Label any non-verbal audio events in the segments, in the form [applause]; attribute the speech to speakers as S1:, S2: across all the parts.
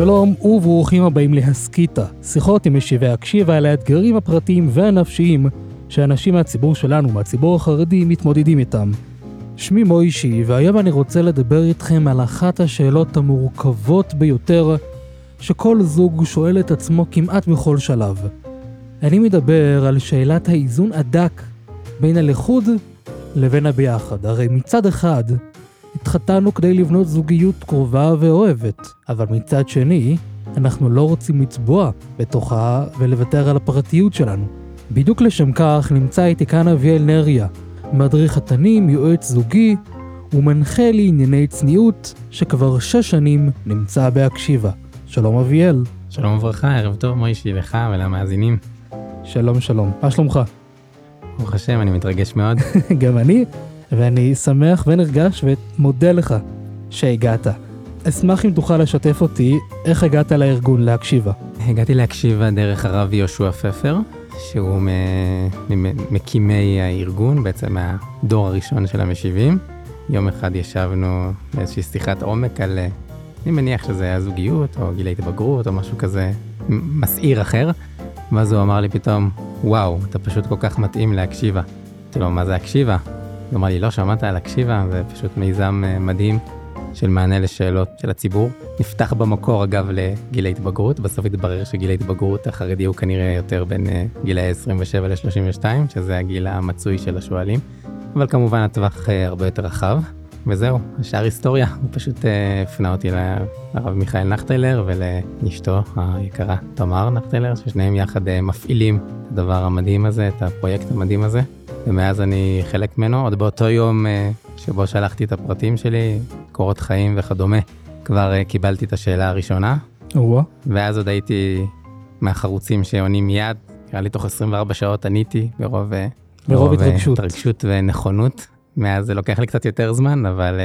S1: שלום וברוכים הבאים להסכיתה, שיחות עם משיבי הקשיבה על האתגרים הפרטיים והנפשיים שאנשים מהציבור שלנו, מהציבור החרדי, מתמודדים איתם. שמי מוישי, והיום אני רוצה לדבר איתכם על אחת השאלות המורכבות ביותר שכל זוג שואל את עצמו כמעט בכל שלב. אני מדבר על שאלת האיזון הדק בין הלכוד לבין הביחד. הרי מצד אחד, התחתנו כדי לבנות זוגיות קרובה ואוהבת, אבל מצד שני, אנחנו לא רוצים לצבוע בתוכה ולוותר על הפרטיות שלנו. בדיוק לשם כך נמצא איתי כאן אביאל נריה, מדריך חתנים, יועץ זוגי ומנחה לענייני צניעות, שכבר שש שנים נמצא בהקשיבה. שלום אביאל.
S2: שלום וברכה, ערב טוב מוישי לך ולמאזינים.
S1: שלום שלום, מה שלומך?
S2: ברוך השם, אני מתרגש מאוד. [laughs]
S1: גם אני, ואני שמח ונרגש ומודה לך שהגעת. אשמח אם תוכל לשתף אותי איך הגעת לארגון להקשיבה.
S2: הגעתי להקשיבה דרך הרב יהושע פפר, שהוא ממקימי הארגון, בעצם מהדור הראשון של המשיבים. יום אחד ישבנו באיזושהי שיחת עומק על, אני מניח שזה היה זוגיות או גילי התבגרות או משהו כזה מסעיר אחר, ואז הוא אמר לי פתאום, וואו, אתה פשוט כל כך מתאים להקשיבה. אמרתי לו, מה זה הקשיבה? הוא אמר לי, לא שמעת על הקשיבה, זה פשוט מיזם אה, מדהים של מענה לשאלות של הציבור. נפתח במקור, אגב, לגילי התבגרות, בסוף התברר שגיל ההתבגרות החרדי הוא כנראה יותר בין אה, גילי 27 ל-32, שזה הגיל המצוי של השואלים, אבל כמובן הטווח אה, הרבה יותר רחב. וזהו, השאר היסטוריה, הוא פשוט הפנה אותי לרב מיכאל נחטיילר ולאשתו היקרה תמר נחטיילר, ששניהם יחד מפעילים את הדבר המדהים הזה, את הפרויקט המדהים הזה. ומאז אני חלק ממנו. עוד באותו יום אה, שבו שלחתי את הפרטים שלי, קורות חיים וכדומה, כבר אה, קיבלתי את השאלה הראשונה.
S1: וואו.
S2: ואז עוד הייתי מהחרוצים שעונים מיד, נראה לי תוך 24 שעות עניתי ברוב,
S1: אה, ברוב התרגשות.
S2: התרגשות ונכונות. מאז זה לוקח לי קצת יותר זמן, אבל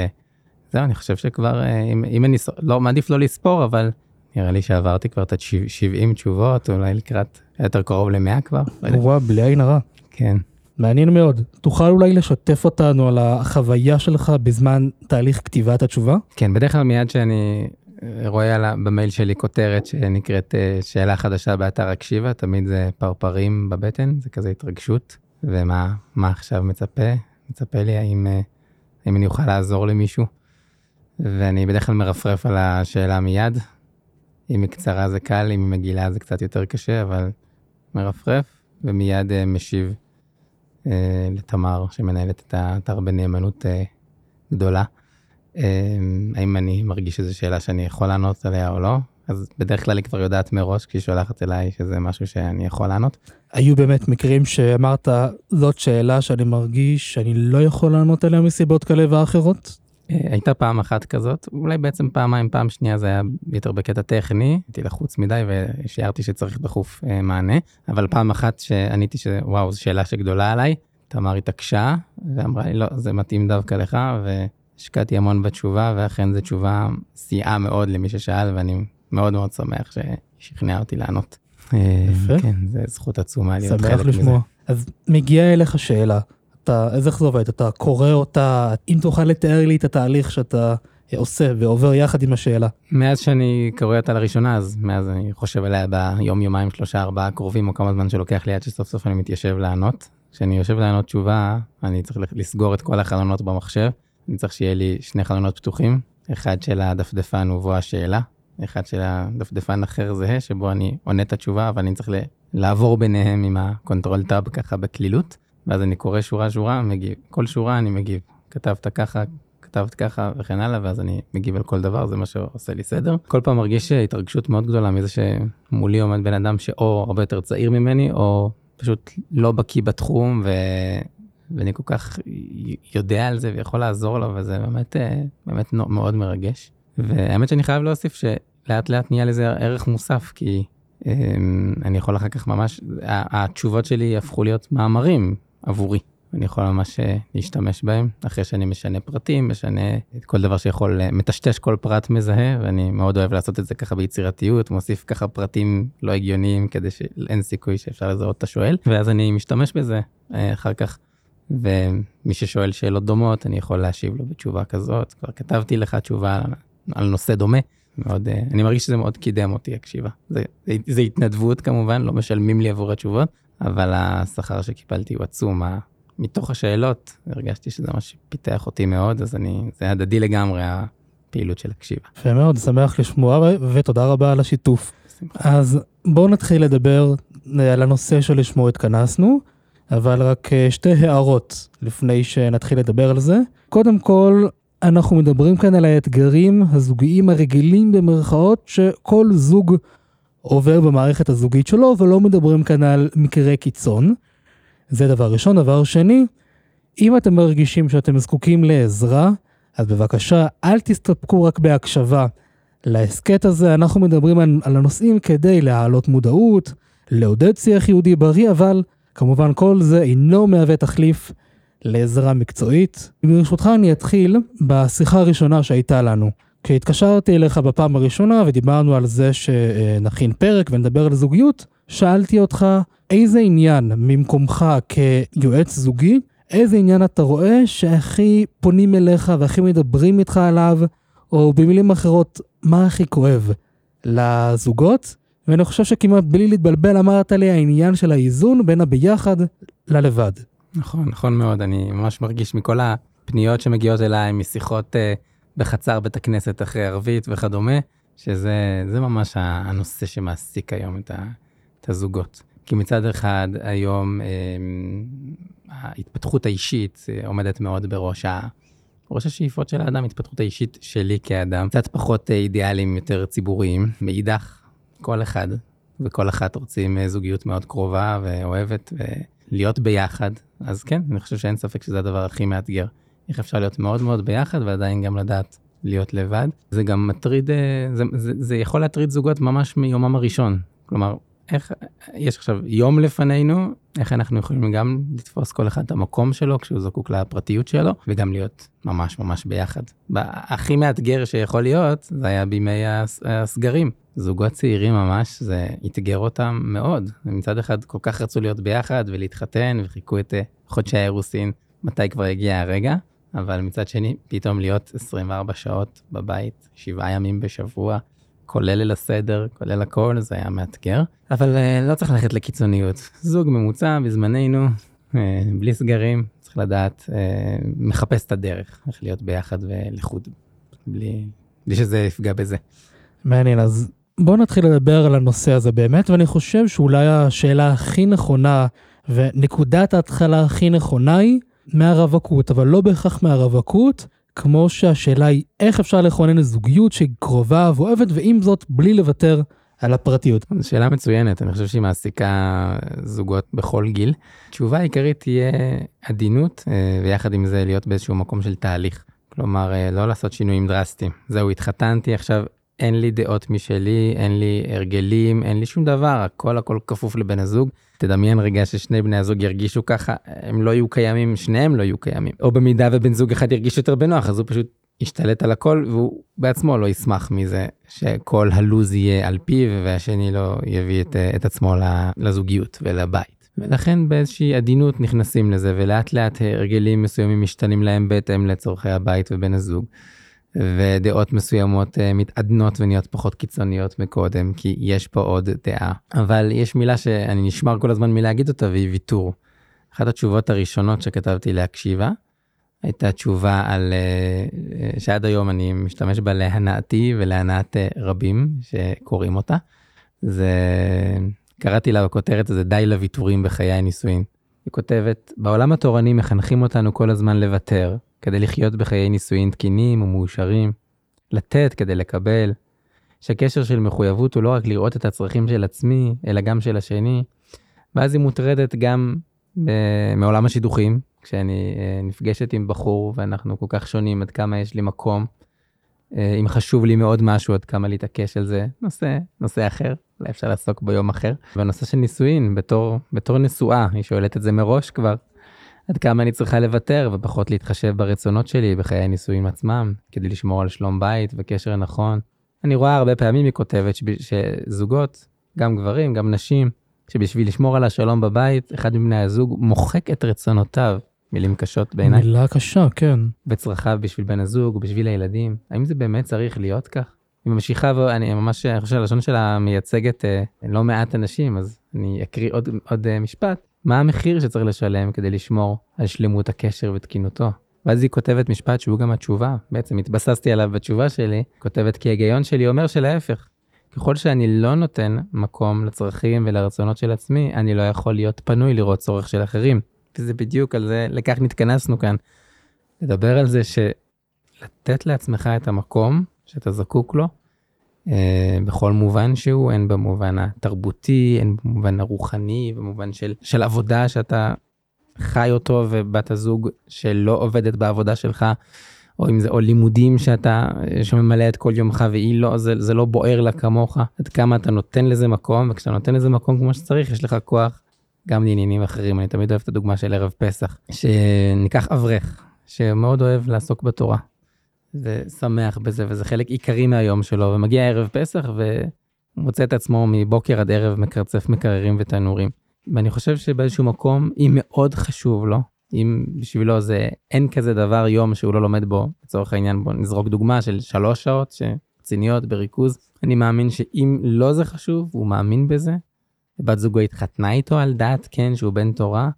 S2: זהו, אני חושב שכבר, אם, אם אני, לא, מעדיף לא לספור, אבל נראה לי שעברתי כבר את ה-70 תשובות, אולי לקראת יותר קרוב ל-100 כבר.
S1: וואו, בלי עין הרע.
S2: כן.
S1: מעניין מאוד. תוכל אולי לשתף אותנו על החוויה שלך בזמן תהליך כתיבת התשובה?
S2: כן, בדרך כלל מיד שאני אה, רואה על, במייל שלי כותרת שנקראת אה, שאלה חדשה באתר הקשיבה, תמיד זה פרפרים בבטן, זה כזה התרגשות, ומה עכשיו מצפה? מצפה לי האם, אה, האם אני אוכל לעזור למישהו, ואני בדרך כלל מרפרף על השאלה מיד. אם היא קצרה זה קל, אם היא מגעילה זה קצת יותר קשה, אבל מרפרף ומיד משיב. אה, לתמר, שמנהלת את האתר בנאמנות אה, גדולה. אה, האם אני מרגיש שזו שאלה שאני יכול לענות עליה או לא? אז בדרך כלל היא כבר יודעת מראש כשהיא שולחת אליי שזה משהו שאני יכול לענות.
S1: היו באמת מקרים שאמרת, זאת שאלה שאני מרגיש שאני לא יכול לענות עליה מסיבות כאלה ואחרות?
S2: אה, הייתה פעם אחת כזאת, אולי בעצם פעמיים, פעם שנייה זה היה יותר בקטע טכני, הייתי לחוץ מדי ושיערתי שצריך דחוף אה, מענה, אבל פעם אחת שעניתי שוואו, זו שאלה שגדולה עליי, תמר התעקשה ואמרה לי לא, זה מתאים דווקא לך, והשקעתי המון בתשובה, ואכן זו תשובה סייעה מאוד למי ששאל, ואני מאוד מאוד שמח ששכנע אותי לענות.
S1: אה, יפה.
S2: כן, זו זכות עצומה להיות חלק
S1: מזה. שמח לשמוע. אז מגיעה אליך שאלה, אתה, אז איך זה עובד? אתה קורא אותה, אם תוכל לתאר לי את התהליך שאתה עושה ועובר יחד עם השאלה.
S2: מאז שאני קורא אותה לראשונה, אז מאז אני חושב עליה ביום, יומיים, שלושה, ארבעה קרובים, או כמה זמן שלוקח לי עד שסוף סוף אני מתיישב לענות. כשאני יושב לענות תשובה, אני צריך לסגור את כל החלונות במחשב. אני צריך שיהיה לי שני חלונות פתוחים, אחד של הדפדפן ובו השאלה, אחד של הדפדפן אחר זהה, שבו אני עונה את התשובה, אבל אני צריך לעבור ביניהם עם ה control tab ככה בקלילות. ואז אני קורא שורה שורה, מגיב. כל שורה אני מגיב. כתבת ככה, כתבת ככה וכן הלאה, ואז אני מגיב על כל דבר, זה מה שעושה לי סדר. כל פעם מרגיש התרגשות מאוד גדולה מזה שמולי עומד בן אדם שאו הרבה יותר צעיר ממני, או פשוט לא בקיא בתחום, ו... ואני כל כך יודע על זה ויכול לעזור לו, וזה באמת, אה, באמת מאוד מרגש. והאמת שאני חייב להוסיף שלאט לאט נהיה לזה ערך מוסף, כי אמ, אני יכול אחר כך ממש, התשובות שלי הפכו להיות מאמרים. עבורי. אני יכול ממש אה, להשתמש בהם, אחרי שאני משנה פרטים, משנה את כל דבר שיכול, אה, מטשטש כל פרט מזהה, ואני מאוד אוהב לעשות את זה ככה ביצירתיות, מוסיף ככה פרטים לא הגיוניים, כדי שאין סיכוי שאפשר לזהות את השואל, ואז אני משתמש בזה אה, אחר כך. ומי ששואל שאלות דומות, אני יכול להשיב לו בתשובה כזאת. כבר כתבתי לך תשובה על, נושא דומה, מאוד, אה, אני מרגיש שזה מאוד קידם אותי הקשיבה. זה, זה, זה התנדבות כמובן, לא משלמים לי עבור התשובות, אבל השכר שקיבלתי הוא עצום. מתוך השאלות הרגשתי שזה ממש פיתח אותי מאוד, אז אני, זה הדדי לגמרי הפעילות של הקשיבה.
S1: יפה מאוד, שמח לשמוע ותודה רבה על השיתוף. אז בואו נתחיל לדבר אה, על הנושא שלשמו התכנסנו, אבל רק אה, שתי הערות לפני שנתחיל לדבר על זה. קודם כל, אנחנו מדברים כאן על האתגרים הזוגיים הרגילים במרכאות שכל זוג עובר במערכת הזוגית שלו, ולא מדברים כאן על מקרי קיצון. זה דבר ראשון. דבר שני, אם אתם מרגישים שאתם זקוקים לעזרה, אז בבקשה, אל תסתפקו רק בהקשבה להסכת הזה. אנחנו מדברים על, על הנושאים כדי להעלות מודעות, לעודד שיח יהודי בריא, אבל כמובן כל זה אינו מהווה תחליף לעזרה מקצועית. ברשותך אני אתחיל בשיחה הראשונה שהייתה לנו. כשהתקשרתי אליך בפעם הראשונה ודיברנו על זה שנכין פרק ונדבר על זוגיות, שאלתי אותך איזה עניין ממקומך כיועץ זוגי, איזה עניין אתה רואה שהכי פונים אליך והכי מדברים איתך עליו, או במילים אחרות, מה הכי כואב לזוגות? ואני חושב שכמעט בלי להתבלבל אמרת לי העניין של האיזון בין הביחד ללבד.
S2: נכון, נכון מאוד, אני ממש מרגיש מכל הפניות שמגיעות אליי, משיחות uh, בחצר בית הכנסת אחרי ערבית וכדומה, שזה ממש הנושא שמעסיק היום את, ה, את הזוגות. כי מצד אחד, היום אה, ההתפתחות האישית אה, עומדת מאוד בראש ה... ראש השאיפות של האדם, התפתחות האישית שלי כאדם, קצת פחות אה, אידיאליים, יותר ציבוריים. מאידך, כל אחד וכל אחת רוצים אה, זוגיות מאוד קרובה ואוהבת ולהיות ביחד. אז כן, אני חושב שאין ספק שזה הדבר הכי מאתגר. איך אפשר להיות מאוד מאוד ביחד ועדיין גם לדעת להיות לבד. זה גם מטריד, זה, זה, זה יכול להטריד זוגות ממש מיומם הראשון. כלומר, איך, יש עכשיו יום לפנינו, איך אנחנו יכולים גם לתפוס כל אחד את המקום שלו כשהוא זקוק לפרטיות שלו, וגם להיות ממש ממש ביחד. הכי מאתגר שיכול להיות, זה היה בימי הסגרים. זוגות צעירים ממש, זה אתגר אותם מאוד. מצד אחד כל כך רצו להיות ביחד ולהתחתן, וחיכו את אה, חודשי האירוסין, מתי כבר הגיע הרגע, אבל מצד שני, פתאום להיות 24 שעות בבית, שבעה ימים בשבוע, כולל ליל הסדר, כולל הכל, זה היה מאתגר. אבל uh, לא צריך ללכת לקיצוניות. זוג ממוצע בזמננו, uh, בלי סגרים, צריך לדעת, uh, מחפש את הדרך, איך להיות ביחד ולחוד, בלי, בלי שזה יפגע בזה.
S1: מעניין, אז בואו נתחיל לדבר על הנושא הזה באמת, ואני חושב שאולי השאלה הכי נכונה ונקודת ההתחלה הכי נכונה היא מהרווקות, אבל לא בהכרח מהרווקות, כמו שהשאלה היא איך אפשר לכונן זוגיות שהיא קרובה ואוהבת, ועם זאת בלי לוותר על הפרטיות.
S2: זו שאלה מצוינת, אני חושב שהיא מעסיקה זוגות בכל גיל. התשובה העיקרית תהיה עדינות, אה, ויחד עם זה להיות באיזשהו מקום של תהליך. כלומר, אה, לא לעשות שינויים דרסטיים. זהו, התחתנתי, עכשיו אין לי דעות משלי, אין לי הרגלים, אין לי שום דבר, הכל הכל כפוף לבן הזוג. תדמיין רגע ששני בני הזוג ירגישו ככה, הם לא יהיו קיימים, שניהם לא יהיו קיימים. או במידה ובן זוג אחד ירגיש יותר בנוח, אז הוא פשוט ישתלט על הכל, והוא בעצמו לא ישמח מזה שכל הלו"ז יהיה על פיו, והשני לא יביא את, את עצמו לזוגיות ולבית. ולכן באיזושהי עדינות נכנסים לזה, ולאט לאט הרגלים מסוימים משתנים להם בהתאם לצורכי הבית ובן הזוג. ודעות מסוימות uh, מתעדנות ונהיות פחות קיצוניות מקודם, כי יש פה עוד דעה. אבל יש מילה שאני נשמר כל הזמן מלהגיד אותה, והיא ויתור. אחת התשובות הראשונות שכתבתי להקשיבה, הייתה תשובה על, uh, שעד היום אני משתמש בה להנאתי ולהנאת רבים שקוראים אותה. זה, קראתי לה בכותרת הזה, די לוויתורים בחיי הנישואין. היא כותבת, בעולם התורני מחנכים אותנו כל הזמן לוותר, כדי לחיות בחיי נישואין תקינים ומאושרים, לתת כדי לקבל, שהקשר של מחויבות הוא לא רק לראות את הצרכים של עצמי, אלא גם של השני, ואז היא מוטרדת גם מעולם השידוכים, כשאני אה, נפגשת עם בחור ואנחנו כל כך שונים עד כמה יש לי מקום, אה, אם חשוב לי מאוד משהו עד כמה להתעקש על זה, נושא, נושא אחר, אולי אפשר לעסוק ביום אחר. והנושא של נישואין, בתור, בתור נשואה, היא שואלת את זה מראש כבר, עד כמה אני צריכה לוותר ופחות להתחשב ברצונות שלי בחיי הנישואים עצמם, כדי לשמור על שלום בית וקשר נכון. אני רואה הרבה פעמים, היא כותבת, שזוגות, גם גברים, גם נשים, שבשביל לשמור על השלום בבית, אחד מבני הזוג מוחק את רצונותיו. מילים קשות בעיניי.
S1: מילה קשה, כן.
S2: וצרכיו בשביל בן הזוג, בשביל הילדים. האם זה באמת צריך להיות כך? היא ממשיכה, ואני ממש חושב שהלשון שלה מייצגת אה, לא מעט אנשים, אז אני אקריא עוד, עוד אה, משפט. מה המחיר שצריך לשלם כדי לשמור על שלמות הקשר ותקינותו? ואז היא כותבת משפט שהוא גם התשובה, בעצם התבססתי עליו בתשובה שלי, כותבת כי ההיגיון שלי אומר שלהפך. ככל שאני לא נותן מקום לצרכים ולרצונות של עצמי, אני לא יכול להיות פנוי לראות צורך של אחרים. וזה בדיוק על זה, לכך נתכנסנו כאן. לדבר על זה שלתת לעצמך את המקום שאתה זקוק לו, בכל מובן שהוא, הן במובן התרבותי, הן במובן הרוחני, במובן של, של עבודה שאתה חי אותו ובת הזוג שלא עובדת בעבודה שלך, או אם זה או לימודים שאתה שממלא את כל יומך והיא לא זה, זה לא בוער לה כמוך עד כמה אתה נותן לזה מקום וכשאתה נותן לזה מקום כמו שצריך יש לך כוח גם לעניינים אחרים אני תמיד אוהב את הדוגמה של ערב פסח שניקח אברך שמאוד אוהב לעסוק בתורה. ושמח בזה וזה חלק עיקרי מהיום שלו ומגיע ערב פסח ומוצא את עצמו מבוקר עד ערב מקרצף מקררים ותנורים. ואני חושב שבאיזשהו מקום אם מאוד חשוב לו אם בשבילו זה אין כזה דבר יום שהוא לא לומד בו לצורך העניין בוא נזרוק דוגמה של שלוש שעות שרציניות בריכוז אני מאמין שאם לא זה חשוב הוא מאמין בזה. בת זוגו התחתנה איתו על דעת כן שהוא בן תורה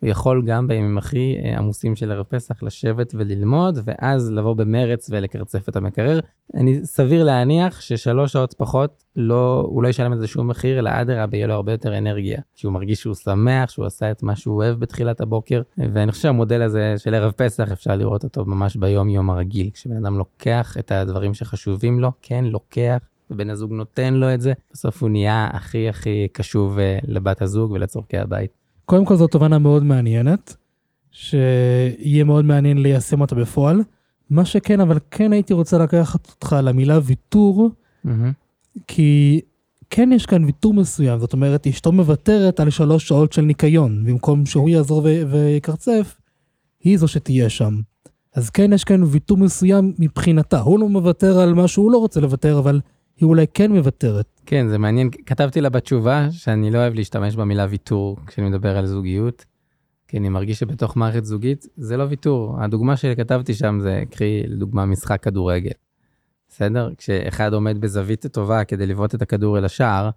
S2: הוא יכול גם בימים הכי אה, עמוסים של ערב פסח לשבת וללמוד, ואז לבוא במרץ ולקרצף את המקרר. אני סביר להניח ששלוש שעות פחות, לא, הוא לא ישלם על זה שום מחיר, אלא אדרבה, יהיה לו הרבה יותר אנרגיה. כי הוא מרגיש שהוא שמח, שהוא עשה את מה שהוא אוהב בתחילת הבוקר, ואני חושב שהמודל הזה של ערב פסח, אפשר לראות אותו ממש ביום-יום הרגיל. כשבן אדם לוקח את הדברים שחשובים לו, כן, לוקח, ובן הזוג נותן לו את זה, בסוף הוא נהיה הכי הכי קשוב אה, לבת הזוג ולצורכי הבית.
S1: קודם כל זו תובנה מאוד מעניינת, שיהיה מאוד מעניין ליישם אותה בפועל. מה שכן, אבל כן הייתי רוצה לקחת אותך למילה ויתור, mm-hmm. כי כן יש כאן ויתור מסוים, זאת אומרת, אשתו מוותרת על שלוש שעות של ניקיון, במקום שהוא יעזור ויקרצף, היא זו שתהיה שם. אז כן יש כאן ויתור מסוים מבחינתה, הוא לא מוותר על מה שהוא לא רוצה לוותר, אבל היא אולי כן מוותרת.
S2: כן, זה מעניין. כתבתי לה בתשובה שאני לא אוהב להשתמש במילה ויתור כשאני מדבר על זוגיות, כי אני מרגיש שבתוך מערכת זוגית זה לא ויתור. הדוגמה שכתבתי שם זה, קחי לדוגמה משחק כדורגל. בסדר? כשאחד עומד בזווית טובה כדי לבעוט את הכדור אל השער,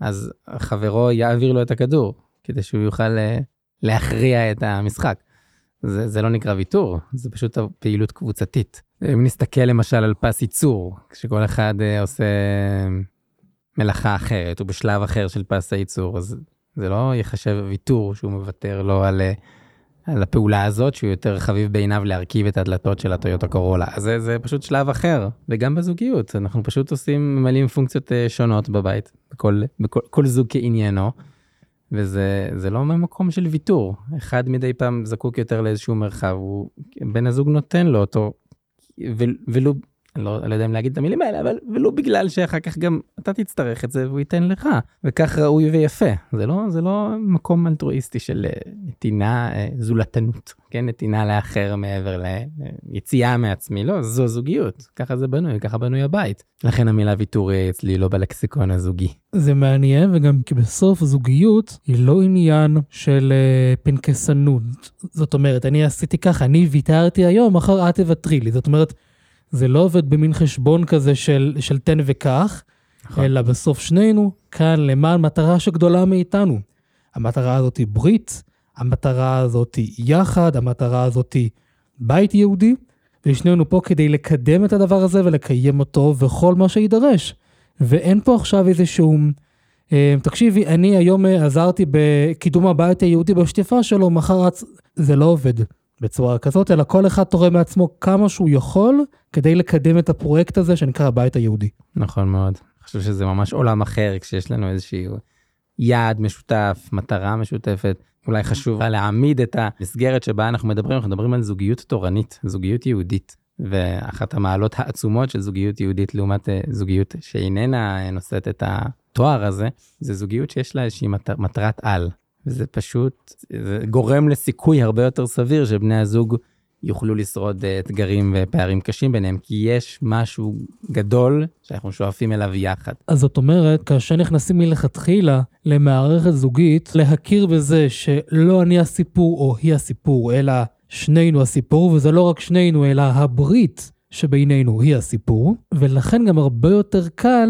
S2: אז חברו יעביר לו את הכדור, כדי שהוא יוכל אה, להכריע את המשחק. זה, זה לא נקרא ויתור, זה פשוט פעילות קבוצתית. אם נסתכל למשל על פס ייצור, כשכל אחד uh, עושה מלאכה אחרת, או בשלב אחר של פס הייצור, אז זה לא ייחשב ויתור שהוא מוותר לו על, uh, על הפעולה הזאת, שהוא יותר חביב בעיניו להרכיב את הדלתות של הטויוטה קורולה. אז זה, זה פשוט שלב אחר, וגם בזוגיות, אנחנו פשוט עושים, ממלאים פונקציות שונות בבית, בכל, בכל כל זוג כעניינו. וזה לא ממקום של ויתור, אחד מדי פעם זקוק יותר לאיזשהו מרחב, הוא, בן הזוג נותן לו אותו ולו, אני לא, לא יודע אם להגיד את המילים האלה, אבל ולו בגלל שאחר כך גם אתה תצטרך את זה והוא ייתן לך, וכך ראוי ויפה. זה לא, זה לא מקום אלטרואיסטי של אה, נתינה, אה, זולתנות, כן? נתינה לאחר מעבר ליציאה מעצמי, לא, זו זוגיות, ככה זה בנוי, ככה בנוי הבית. לכן המילה ויתור אצלי לא בלקסיקון הזוגי.
S1: זה מעניין, וגם כי בסוף זוגיות היא לא עניין של uh, פנקסנות. זאת אומרת, אני עשיתי ככה, אני ויתרתי היום, מחר את תוותרי לי. זאת אומרת, זה לא עובד במין חשבון כזה של, של תן וקח, נכון. אלא בסוף שנינו כאן למען מטרה שגדולה מאיתנו. המטרה הזאת היא ברית, המטרה הזאת היא יחד, המטרה הזאת היא בית יהודי, ושנינו פה כדי לקדם את הדבר הזה ולקיים אותו וכל מה שידרש. ואין פה עכשיו איזשהו... אה, תקשיבי, אני היום אה, עזרתי בקידום הבית היהודי בשטיפה שלו, מחר זה לא עובד. בצורה כזאת, אלא כל אחד תורם מעצמו כמה שהוא יכול כדי לקדם את הפרויקט הזה שנקרא הבית היהודי.
S2: נכון מאוד. אני חושב שזה ממש עולם אחר כשיש לנו איזשהו יעד משותף, מטרה משותפת. אולי חשוב להעמיד את המסגרת שבה אנחנו מדברים, אנחנו מדברים על זוגיות תורנית, זוגיות יהודית. ואחת המעלות העצומות של זוגיות יהודית לעומת אה, זוגיות שאיננה נושאת את התואר הזה, זה זוגיות שיש לה איזושהי מטרת על. וזה פשוט זה גורם לסיכוי הרבה יותר סביר שבני הזוג יוכלו לשרוד אה, אתגרים ופערים קשים ביניהם, כי יש משהו גדול שאנחנו שואפים אליו יחד.
S1: אז זאת אומרת, כאשר נכנסים מלכתחילה למערכת זוגית, להכיר בזה שלא אני הסיפור או היא הסיפור, אלא שנינו הסיפור, וזה לא רק שנינו, אלא הברית שבינינו היא הסיפור, ולכן גם הרבה יותר קל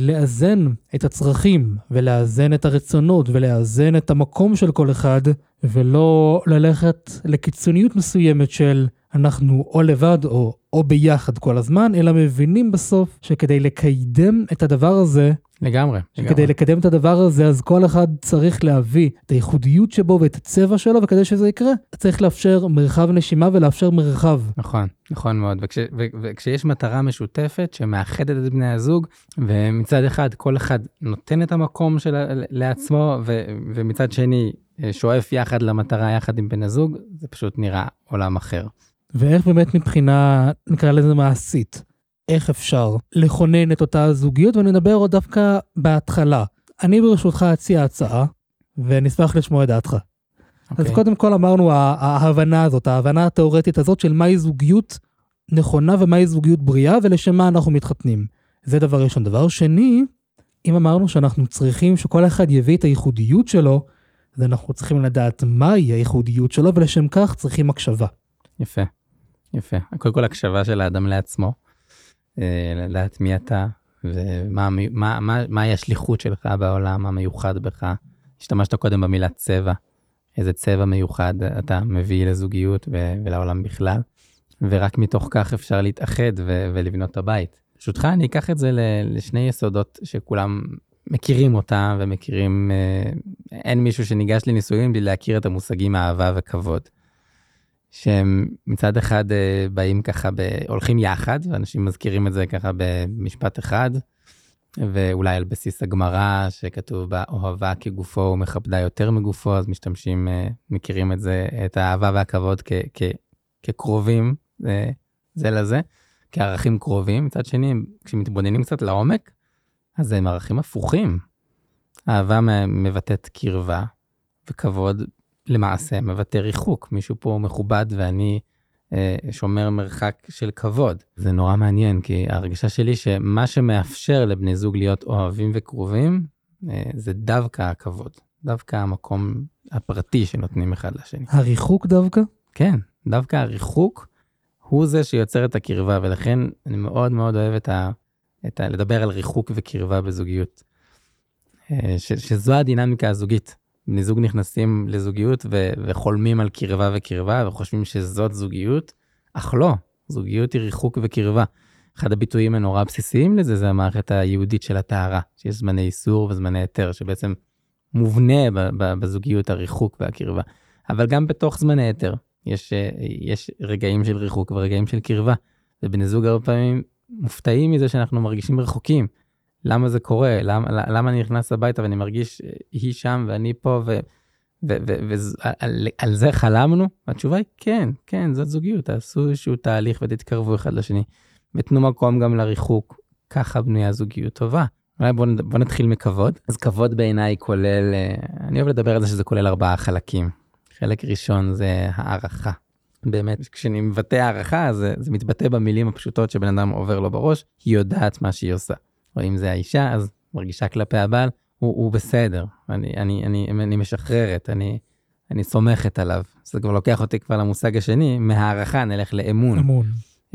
S1: לאזן את הצרכים, ולאזן את הרצונות, ולאזן את המקום של כל אחד, ולא ללכת לקיצוניות מסוימת של אנחנו או לבד או, או ביחד כל הזמן, אלא מבינים בסוף שכדי לקדם את הדבר הזה,
S2: לגמרי. לגמרי.
S1: לקדם את הדבר הזה, אז כל אחד צריך להביא את הייחודיות שבו ואת הצבע שלו, וכדי שזה יקרה, צריך לאפשר מרחב נשימה ולאפשר מרחב.
S2: נכון, נכון מאוד. וכש, ו, וכשיש מטרה משותפת שמאחדת את בני הזוג, ומצד אחד כל אחד נותן את המקום של, לעצמו, ו, ומצד שני אה, שואף יחד למטרה יחד עם בן הזוג, זה פשוט נראה עולם אחר.
S1: ואיך באמת מבחינה, נקרא לזה מעשית, איך אפשר לכונן את אותה הזוגיות, ואני אדבר עוד דווקא בהתחלה. אני ברשותך אציע הצעה, ונשמח לשמוע את דעתך. אז
S2: אוקיי?
S1: קודם כל אמרנו ההבנה הזאת, ההבנה התיאורטית הזאת של מהי זוגיות נכונה ומהי זוגיות בריאה ולשם מה אנחנו מתחתנים. זה דבר ראשון. דבר שני, אם אמרנו שאנחנו צריכים שכל אחד יביא את הייחודיות שלו, אז אנחנו צריכים לדעת מהי הייחודיות שלו ולשם כך צריכים הקשבה.
S2: יפה, יפה. קודם כל הקשבה של האדם לעצמו, לדעת מי אתה, ומה מה, מה, מהי השליחות שלך בעולם, מה מיוחד בך. השתמשת קודם במילה צבע, איזה צבע מיוחד אתה מביא לזוגיות ו- ולעולם בכלל, ורק מתוך כך אפשר להתאחד ו- ולבנות את הבית. ברשותך, אני אקח את זה לשני יסודות שכולם מכירים אותם ומכירים, אה, אין מישהו שניגש לנישואים בלי להכיר את המושגים אהבה וכבוד. שהם מצד אחד אה, באים ככה, ב... הולכים יחד, ואנשים מזכירים את זה ככה במשפט אחד, ואולי על בסיס הגמרא שכתוב בה אוהבה כגופו ומכבדה יותר מגופו, אז משתמשים, אה, מכירים את זה, את האהבה והכבוד כ... כ... כקרובים אה, זה לזה, כערכים קרובים. מצד שני, כשמתבוננים קצת לעומק, אז הם ערכים הפוכים. אהבה מבטאת קרבה וכבוד למעשה מבטא ריחוק, מישהו פה מכובד ואני אה, שומר מרחק של כבוד. זה נורא מעניין, כי ההרגשה שלי שמה שמאפשר לבני זוג להיות אוהבים וקרובים, אה, זה דווקא הכבוד, דווקא המקום הפרטי שנותנים אחד לשני.
S1: הריחוק דווקא?
S2: כן, דווקא הריחוק הוא זה שיוצר את הקרבה, ולכן אני מאוד מאוד אוהב את ה... את ה לדבר על ריחוק וקרבה בזוגיות. אה, ש, שזו הדינמיקה הזוגית. בני זוג נכנסים לזוגיות ו, וחולמים על קרבה וקרבה וחושבים שזאת זוגיות, אך לא, זוגיות היא ריחוק וקרבה. אחד הביטויים הנורא בסיסיים לזה זה המערכת היהודית של הטהרה, שיש זמני איסור וזמני היתר, שבעצם מובנה בזוגיות הריחוק והקרבה. אבל גם בתוך זמני היתר, יש, יש רגעים של ריחוק ורגעים של קרבה. ובני זוג הרבה פעמים מופתעים מזה שאנחנו מרגישים רחוקים. למה זה קורה? למה, למה אני נכנס הביתה ואני מרגיש אה, היא שם ואני פה. ועל על זה חלמנו? התשובה היא כן, כן, זאת זוגיות, תעשו איזשהו תהליך ותתקרבו אחד לשני. ותנו מקום גם לריחוק, ככה בנויה זוגיות טובה. אולי בוא, בוא נתחיל מכבוד. אז כבוד בעיניי כולל, אה, אני אוהב לדבר על זה שזה כולל ארבעה חלקים. חלק ראשון זה הערכה. באמת, כשאני מבטא הערכה, זה, זה מתבטא במילים הפשוטות שבן אדם עובר לו בראש, היא יודעת מה שהיא עושה. או אם זה האישה, אז מרגישה כלפי הבעל, הוא, הוא בסדר, אני, אני, אני, אני משחררת, אני, אני סומכת עליו. זה כבר לוקח אותי כבר למושג השני, מהערכה נלך לאמון.
S1: אמון.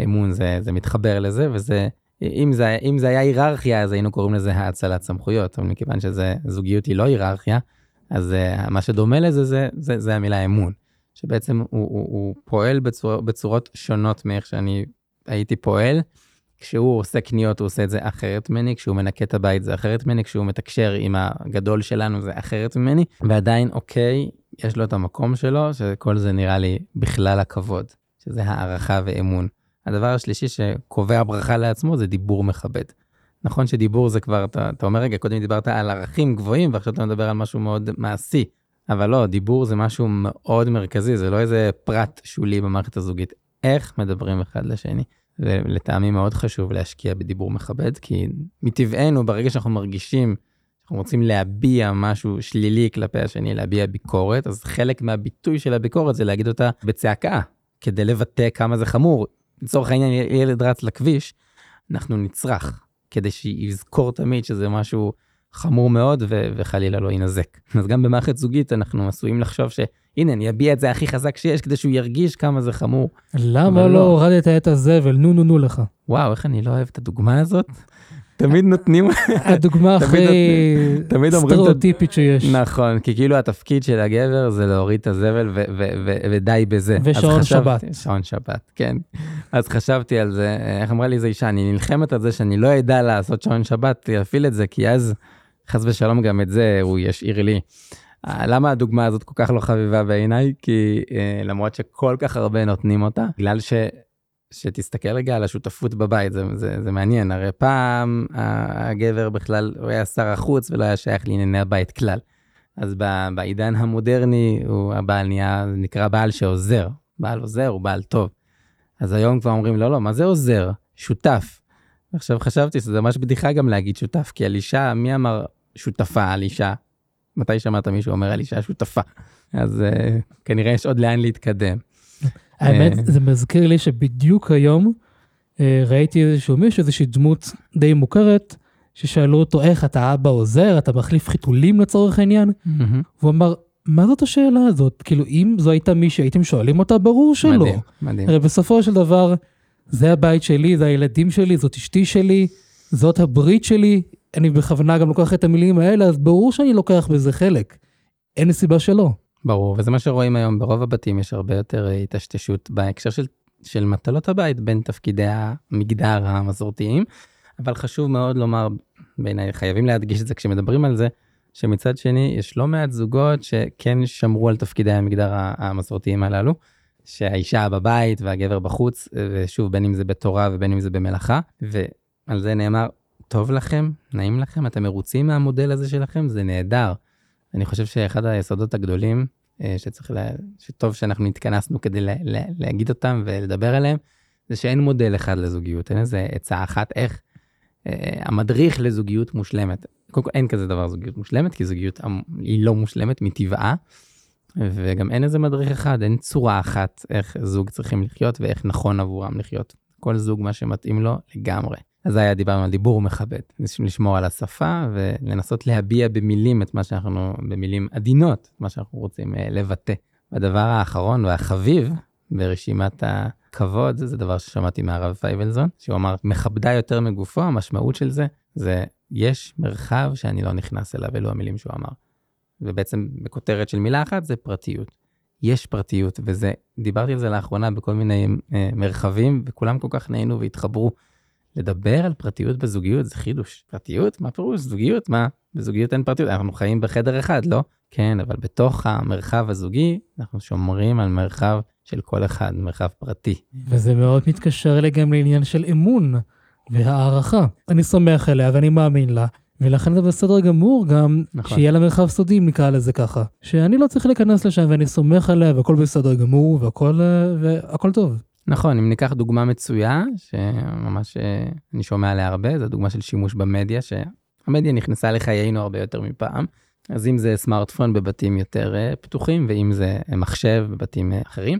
S2: אמון זה, זה מתחבר לזה, וזה, אם זה, אם זה היה היררכיה, אז היינו קוראים לזה האצלת סמכויות, אבל מכיוון שזה, זוגיות היא לא היררכיה, אז uh, מה שדומה לזה, זה, זה, זה המילה אמון. שבעצם הוא, הוא, הוא פועל בצור, בצורות שונות מאיך שאני הייתי פועל. כשהוא עושה קניות הוא עושה את זה אחרת ממני, כשהוא מנקה את הבית זה אחרת ממני, כשהוא מתקשר עם הגדול שלנו זה אחרת ממני, ועדיין אוקיי, יש לו את המקום שלו, שכל זה נראה לי בכלל הכבוד, שזה הערכה ואמון. הדבר השלישי שקובע ברכה לעצמו זה דיבור מכבד. נכון שדיבור זה כבר, אתה, אתה אומר רגע, קודם דיברת על ערכים גבוהים ועכשיו אתה מדבר על משהו מאוד מעשי. אבל לא, דיבור זה משהו מאוד מרכזי, זה לא איזה פרט שולי במערכת הזוגית. איך מדברים אחד לשני. ולטעמי מאוד חשוב להשקיע בדיבור מכבד, כי מטבענו, ברגע שאנחנו מרגישים אנחנו רוצים להביע משהו שלילי כלפי השני, להביע ביקורת, אז חלק מהביטוי של הביקורת זה להגיד אותה בצעקה, כדי לבטא כמה זה חמור. לצורך העניין, ילד רץ לכביש, אנחנו נצרח, כדי שיזכור תמיד שזה משהו חמור מאוד ו- וחלילה לא יינזק. אז גם במערכת זוגית אנחנו עשויים לחשוב שהנה אני אביע את זה הכי חזק שיש כדי שהוא ירגיש כמה זה חמור.
S1: למה לא
S2: לא.
S1: הורדת את הזבל? נו נו נו לך.
S2: וואו איך אני לא אוהב את הדוגמה הזאת. תמיד נותנים
S1: הדוגמה הכי סטריאוטיפית שיש.
S2: נכון כי כאילו התפקיד של הגבר זה להוריד את הזבל ודי בזה.
S1: ושעון שבת.
S2: שעון שבת כן. אז חשבתי על זה איך אמרה לי איזה אישה אני נלחמת על זה שאני לא אדע לעשות שעון שבת להפעיל את זה כי אז חס ושלום גם את זה הוא ישאיר לי. אה, למה הדוגמה הזאת כל כך לא חביבה בעיניי? כי אה, למרות שכל כך הרבה נותנים אותה, בגלל ש... שתסתכל רגע על השותפות בבית, זה, זה, זה מעניין, הרי פעם הגבר בכלל, הוא היה שר החוץ ולא היה שייך לענייני הבית כלל. אז בעידן המודרני, הוא הבעל נהיה, נקרא בעל שעוזר. בעל עוזר הוא בעל טוב. אז היום כבר אומרים, לא, לא, מה זה עוזר? שותף. עכשיו חשבתי שזה ממש בדיחה גם להגיד שותף, כי על אישה, מי אמר שותפה על אישה? מתי שמעת מישהו אומר על אישה שותפה? אז uh, כנראה יש עוד לאן להתקדם.
S1: האמת,
S2: אה.
S1: זה מזכיר לי שבדיוק היום אה, ראיתי איזשהו מישהו, איזושהי דמות די מוכרת, ששאלו אותו איך אתה אבא עוזר, אתה מחליף חיתולים לצורך העניין, והוא אמר, מה זאת השאלה הזאת? כאילו, אם זו הייתה מי שהייתם שואלים אותה, ברור שלא.
S2: מדהים, מדהים.
S1: הרי בסופו של דבר, זה הבית שלי, זה הילדים שלי, זאת אשתי שלי, זאת הברית שלי. אני בכוונה גם לוקח את המילים האלה, אז ברור שאני לוקח בזה חלק. אין לי סיבה שלא.
S2: ברור, וזה מה שרואים היום, ברוב הבתים יש הרבה יותר אה, היטשטשות בהקשר של, של מטלות הבית בין תפקידי המגדר המסורתיים, אבל חשוב מאוד לומר, בעיניי חייבים להדגיש את זה כשמדברים על זה, שמצד שני יש לא מעט זוגות שכן שמרו על תפקידי המגדר המסורתיים הללו, שהאישה בבית והגבר בחוץ, ושוב, בין אם זה בתורה ובין אם זה במלאכה, ועל זה נאמר, טוב לכם, נעים לכם, אתם מרוצים מהמודל הזה שלכם, זה נהדר. אני חושב שאחד היסודות הגדולים אה, שצריך, לה, שטוב שאנחנו התכנסנו כדי לה, לה, להגיד אותם ולדבר עליהם, זה שאין מודל אחד לזוגיות, אין איזה עצה אחת איך אה, המדריך לזוגיות מושלמת. קודם כל אין כזה דבר זוגיות מושלמת, כי זוגיות אמ- היא לא מושלמת מטבעה, וגם אין איזה מדריך אחד, אין צורה אחת איך זוג צריכים לחיות ואיך נכון עבורם לחיות. כל זוג מה שמתאים לו לגמרי. אז היה דיברנו על דיבור מכבד, לשמור על השפה ולנסות להביע במילים את מה שאנחנו, במילים עדינות, מה שאנחנו רוצים אה, לבטא. והדבר האחרון והחביב ברשימת הכבוד, זה דבר ששמעתי מהרב פייבלזון, שהוא אמר, מכבדה יותר מגופו, המשמעות של זה, זה יש מרחב שאני לא נכנס אליו, אלו המילים שהוא אמר. ובעצם בכותרת של מילה אחת זה פרטיות. יש פרטיות, וזה, דיברתי על זה לאחרונה בכל מיני אה, מרחבים, וכולם כל כך נהנו והתחברו. לדבר על פרטיות בזוגיות זה חידוש. פרטיות? מה פירוש? זוגיות? מה? בזוגיות אין פרטיות, אנחנו חיים בחדר אחד, לא? כן, אבל בתוך המרחב הזוגי, אנחנו שומרים על מרחב של כל אחד, מרחב פרטי.
S1: וזה מאוד מתקשר אלי גם לעניין של אמון והערכה. אני סומך עליה ואני מאמין לה, ולכן זה בסדר גמור גם
S2: נכון.
S1: שיהיה לה מרחב סודי, אם נקרא לזה ככה. שאני לא צריך להיכנס לשם ואני סומך עליה והכל בסדר גמור והכל, אה, והכל טוב.
S2: נכון, אם ניקח דוגמה מצויה, שממש אה, אני שומע עליה הרבה, זו דוגמה של שימוש במדיה, שהמדיה נכנסה לחיינו הרבה יותר מפעם. אז אם זה סמארטפון בבתים יותר אה, פתוחים, ואם זה מחשב בבתים אחרים,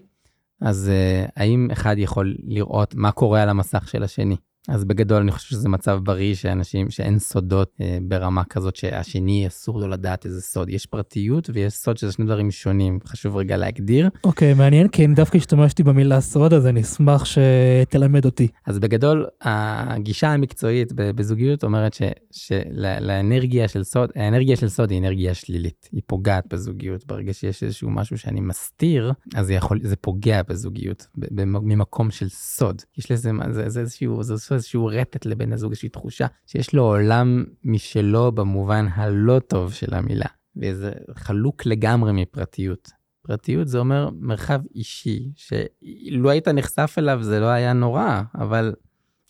S2: אז האם אחד יכול לראות מה קורה על המסך של השני? אז בגדול אני חושב שזה מצב בריא שאנשים, שאין סודות אה, ברמה כזאת שהשני אסור לו לדעת איזה סוד. יש פרטיות ויש סוד שזה שני דברים שונים, חשוב רגע להגדיר.
S1: אוקיי, מעניין, כי אני דווקא השתמשתי במילה סוד, אז אני אשמח שתלמד אותי.
S2: אז בגדול, הגישה המקצועית בזוגיות אומרת שלאנרגיה של סוד, האנרגיה של סוד היא אנרגיה שלילית. היא פוגעת בזוגיות. ברגע שיש איזשהו משהו שאני מסתיר, אז זה יכול, זה פוגע בזוגיות, ממקום של סוד. יש לזה, זה, זה איזשהו, זה עושה איזשהו רטט לבן הזוג, איזושהי תחושה שיש לו עולם משלו במובן הלא טוב של המילה. וזה חלוק לגמרי מפרטיות. פרטיות זה אומר מרחב אישי, שלו היית נחשף אליו זה לא היה נורא, אבל,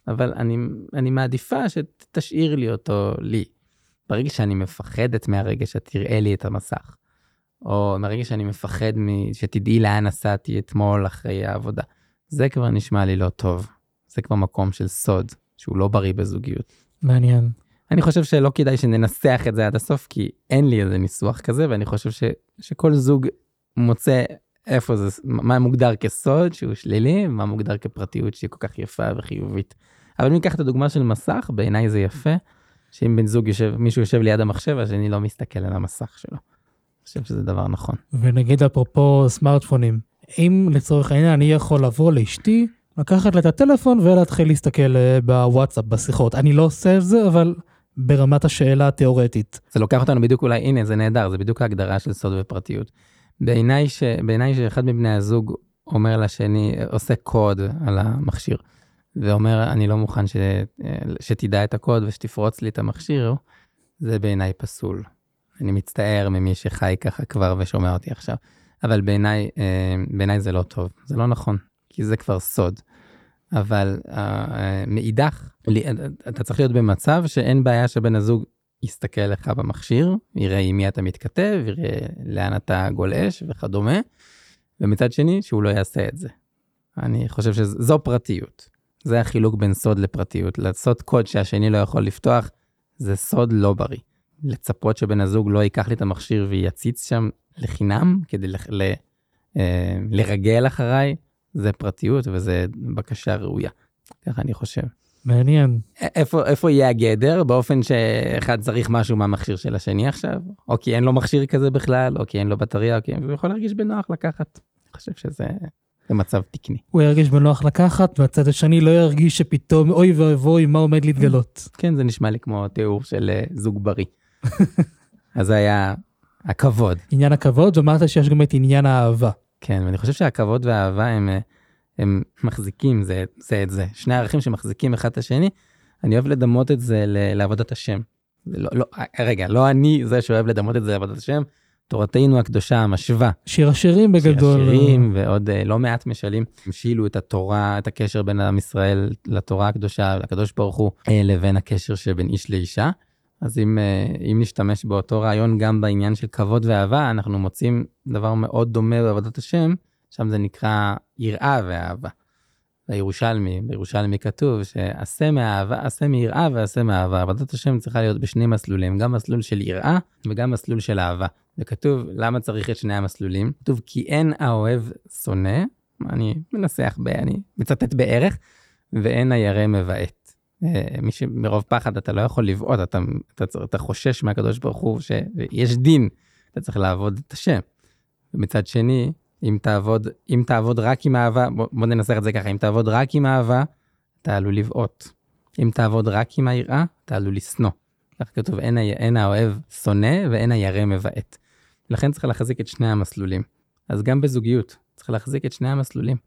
S2: אבל אני, אני מעדיפה שתשאיר לי אותו לי. ברגע שאני מפחדת מהרגע שתראה לי את המסך, או מהרגע שאני מפחד שתדעי לאן נסעתי אתמול אחרי העבודה, זה כבר נשמע לי לא טוב. זה כבר מקום של סוד, שהוא לא בריא בזוגיות.
S1: מעניין.
S2: אני חושב שלא כדאי שננסח את זה עד הסוף, כי אין לי איזה ניסוח כזה, ואני חושב ש, שכל זוג מוצא איפה זה, מה מוגדר כסוד שהוא שלילי, מה מוגדר כפרטיות שהיא כל כך יפה וחיובית. אבל אם ניקח את הדוגמה של מסך, בעיניי זה יפה. שאם בן זוג יושב, מישהו יושב ליד המחשב, השני לא מסתכל על המסך שלו. אני חושב שזה דבר נכון.
S1: ונגיד אפרופו סמארטפונים, אם לצורך העניין אני יכול לבוא לאשתי, לקחת לה את הטלפון ולהתחיל להסתכל אה, בוואטסאפ, בשיחות. אני לא עושה את זה, אבל ברמת השאלה התיאורטית.
S2: זה לוקח אותנו בדיוק אולי, הנה, זה נהדר, זה בדיוק ההגדרה של סוד ופרטיות. בעיניי, ש, בעיניי שאחד מבני הזוג אומר לשני, עושה קוד על המכשיר, ואומר, אני לא מוכן ש, שתדע את הקוד ושתפרוץ לי את המכשיר, זה בעיניי פסול. אני מצטער ממי שחי ככה כבר ושומע אותי עכשיו, אבל בעיניי, אה, בעיניי זה לא טוב, זה לא נכון, כי זה כבר סוד. אבל uh, מאידך, אתה צריך להיות במצב שאין בעיה שבן הזוג יסתכל לך במכשיר, יראה עם מי אתה מתכתב, יראה לאן אתה גולש וכדומה, ומצד שני, שהוא לא יעשה את זה. אני חושב שזו פרטיות. זה החילוק בין סוד לפרטיות. לעשות קוד שהשני לא יכול לפתוח, זה סוד לא בריא. לצפות שבן הזוג לא ייקח לי את המכשיר ויציץ שם לחינם כדי ל, ל, אה, לרגל אחריי, זה פרטיות וזה בקשה ראויה. ככה אני חושב.
S1: מעניין.
S2: איפה, איפה יהיה הגדר? באופן שאחד צריך משהו מהמכשיר של השני עכשיו? או כי אין לו מכשיר כזה בכלל, או כי אין לו בטריה, או כי הוא יכול להרגיש בנוח לקחת. אני חושב שזה מצב תקני.
S1: הוא ירגיש בנוח לקחת, והצד השני לא ירגיש שפתאום אוי ואבוי מה עומד להתגלות.
S2: כן, זה נשמע לי כמו תיאור של uh, זוג בריא. [laughs] אז זה היה הכבוד.
S1: עניין הכבוד, ואמרת שיש גם את עניין האהבה.
S2: כן, ואני חושב שהכבוד והאהבה הם, אה, הם מחזיקים זה, זה את זה. שני ערכים שמחזיקים אחד את השני. אני אוהב לדמות את זה לעבודת השם. לא, לא, רגע, לא אני זה שאוהב לדמות את זה לעבודת השם, תורתנו הקדושה המשווה.
S1: שיר השירים בגדול.
S2: שיר השירים ועוד uh, לא מעט משלים המשילו את התורה, את הקשר בין עם ישראל לתורה הקדושה, לקדוש ברוך הוא, לבין הקשר שבין איש לאישה. אז אם, uh, אם נשתמש באותו רעיון גם בעניין של כבוד ואהבה, אנחנו מוצאים דבר מאוד דומה בעבודת השם, שם זה נקרא יראה ואהבה. בירושלמי, בירושלמי כתוב שעשה מאהבה, עשה מיראה ועשה מאהבה. עבודת השם צריכה להיות בשני מסלולים, גם מסלול של יראה וגם מסלול של אהבה. וכתוב, למה צריך את שני המסלולים? כתוב, כי אין האוהב שונא, אני מנסח, ב, אני מצטט בערך, ואין הירא מבעט. אה, מי שמרוב פחד אתה לא יכול לבעוט, אתה, אתה, אתה חושש מהקדוש ברוך הוא שיש דין, אתה צריך לעבוד את השם. ומצד שני, אם תעבוד, אם תעבוד רק עם אהבה, בוא, בוא ננסח את זה ככה, אם תעבוד רק עם אהבה, אתה עלול לבעוט. אם תעבוד רק עם היראה, אתה עלול לשנוא. כך כתוב, אין, אין האוהב שונא ואין הירא מבעט. לכן צריך להחזיק את שני המסלולים. אז גם בזוגיות, צריך להחזיק את שני המסלולים.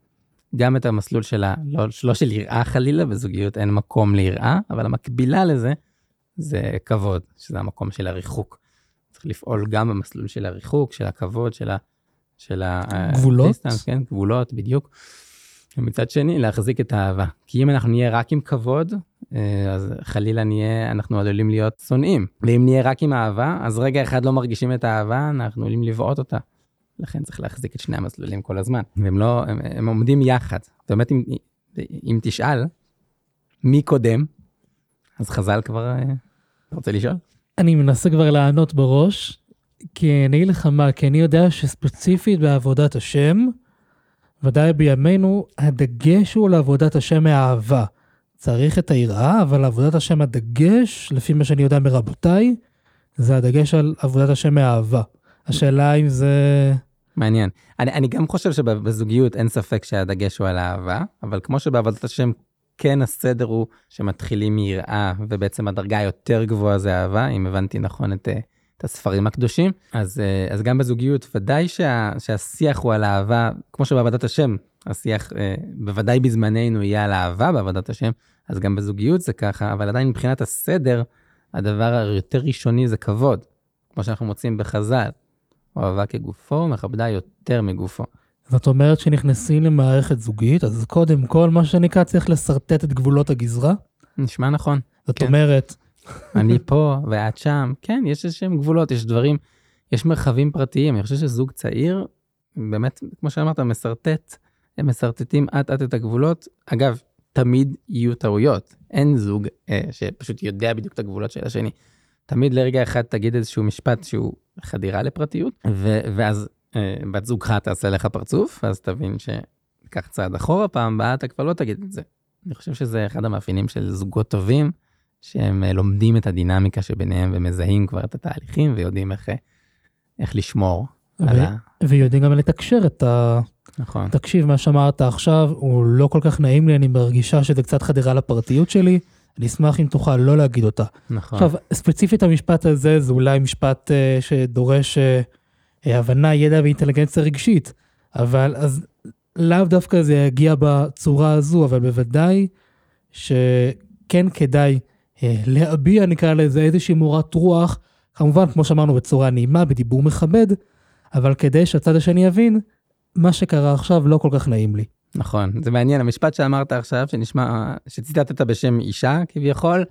S2: גם את המסלול של ה... לא, לא של יראה חלילה, בזוגיות אין מקום ליראה, אבל המקבילה לזה זה כבוד, שזה המקום של הריחוק. צריך לפעול גם במסלול של הריחוק, של הכבוד, של ה... של
S1: גבולות?
S2: הדיסטנס, כן, גבולות, בדיוק. ומצד שני, להחזיק את האהבה. כי אם אנחנו נהיה רק עם כבוד, אה, אז חלילה נהיה, אנחנו עלולים להיות שונאים. ואם נהיה רק עם אהבה, אז רגע אחד לא מרגישים את האהבה, אנחנו עלולים לבעוט אותה. לכן צריך להחזיק את שני המסלולים כל הזמן. והם לא, הם, הם עומדים יחד. באמת, אם, אם תשאל, מי קודם, אז חז"ל כבר, אה, אתה רוצה לשאול?
S1: אני מנסה כבר לענות בראש, כי אני אגיד לך מה, כי אני יודע שספציפית בעבודת השם, ודאי בימינו, הדגש הוא לעבודת השם מאהבה. צריך את היראה, אבל עבודת השם הדגש, לפי מה שאני יודע מרבותיי, זה הדגש על עבודת השם מאהבה. השאלה אם זה...
S2: מעניין. אני, אני גם חושב שבזוגיות אין ספק שהדגש הוא על אהבה, אבל כמו שבעבודת השם כן הסדר הוא שמתחילים מיראה, ובעצם הדרגה היותר גבוהה זה אהבה, אם הבנתי נכון את, את הספרים הקדושים. אז, אה, אז גם בזוגיות, ודאי שה, שהשיח הוא על אהבה, כמו שבעבודת השם, השיח אה, בוודאי בזמננו יהיה על אהבה בעבודת השם, אז גם בזוגיות זה ככה, אבל עדיין מבחינת הסדר, הדבר היותר ראשוני זה כבוד, כמו שאנחנו מוצאים בחז"ל. אוהבה כגופו, מכבדה יותר מגופו.
S1: זאת אומרת שנכנסים למערכת זוגית, אז קודם כל, מה שנקרא, צריך לשרטט את גבולות הגזרה?
S2: נשמע נכון.
S1: זאת כן. אומרת...
S2: אני פה ואת שם, כן, יש איזשהם גבולות, יש דברים, יש מרחבים פרטיים. אני חושב שזוג צעיר, באמת, כמו שאמרת, משרטט, הם משרטטים אט אט את הגבולות. אגב, תמיד יהיו טעויות. אין זוג אה, שפשוט יודע בדיוק את הגבולות של השני. תמיד לרגע אחד תגיד איזשהו משפט שהוא חדירה לפרטיות, ו- ואז אה, בת זוגך תעשה לך פרצוף, אז תבין שקח צעד אחורה, פעם הבאה אתה כבר לא תגיד את זה. אני חושב שזה אחד המאפיינים של זוגות טובים, שהם אה, לומדים את הדינמיקה שביניהם ומזהים כבר את התהליכים ויודעים איך, אה, איך לשמור
S1: ו-
S2: על ה...
S1: ויודעים גם לתקשר את ה...
S2: נכון.
S1: תקשיב, מה שאמרת עכשיו הוא לא כל כך נעים לי, אני מרגישה שזה קצת חדירה לפרטיות שלי. אני אשמח אם תוכל לא להגיד אותה.
S2: נכון.
S1: עכשיו, ספציפית המשפט הזה, זה אולי משפט uh, שדורש uh, הבנה, ידע ואינטליגנציה רגשית, אבל אז לאו דווקא זה יגיע בצורה הזו, אבל בוודאי שכן כדאי uh, להביע, נקרא לזה, איזושהי מורת רוח, כמובן, כמו שאמרנו, בצורה נעימה, בדיבור מכבד, אבל כדי שהצד השני יבין, מה שקרה עכשיו לא כל כך נעים לי.
S2: נכון, זה מעניין, המשפט שאמרת עכשיו, שנשמע, שציטטת בשם אישה כביכול,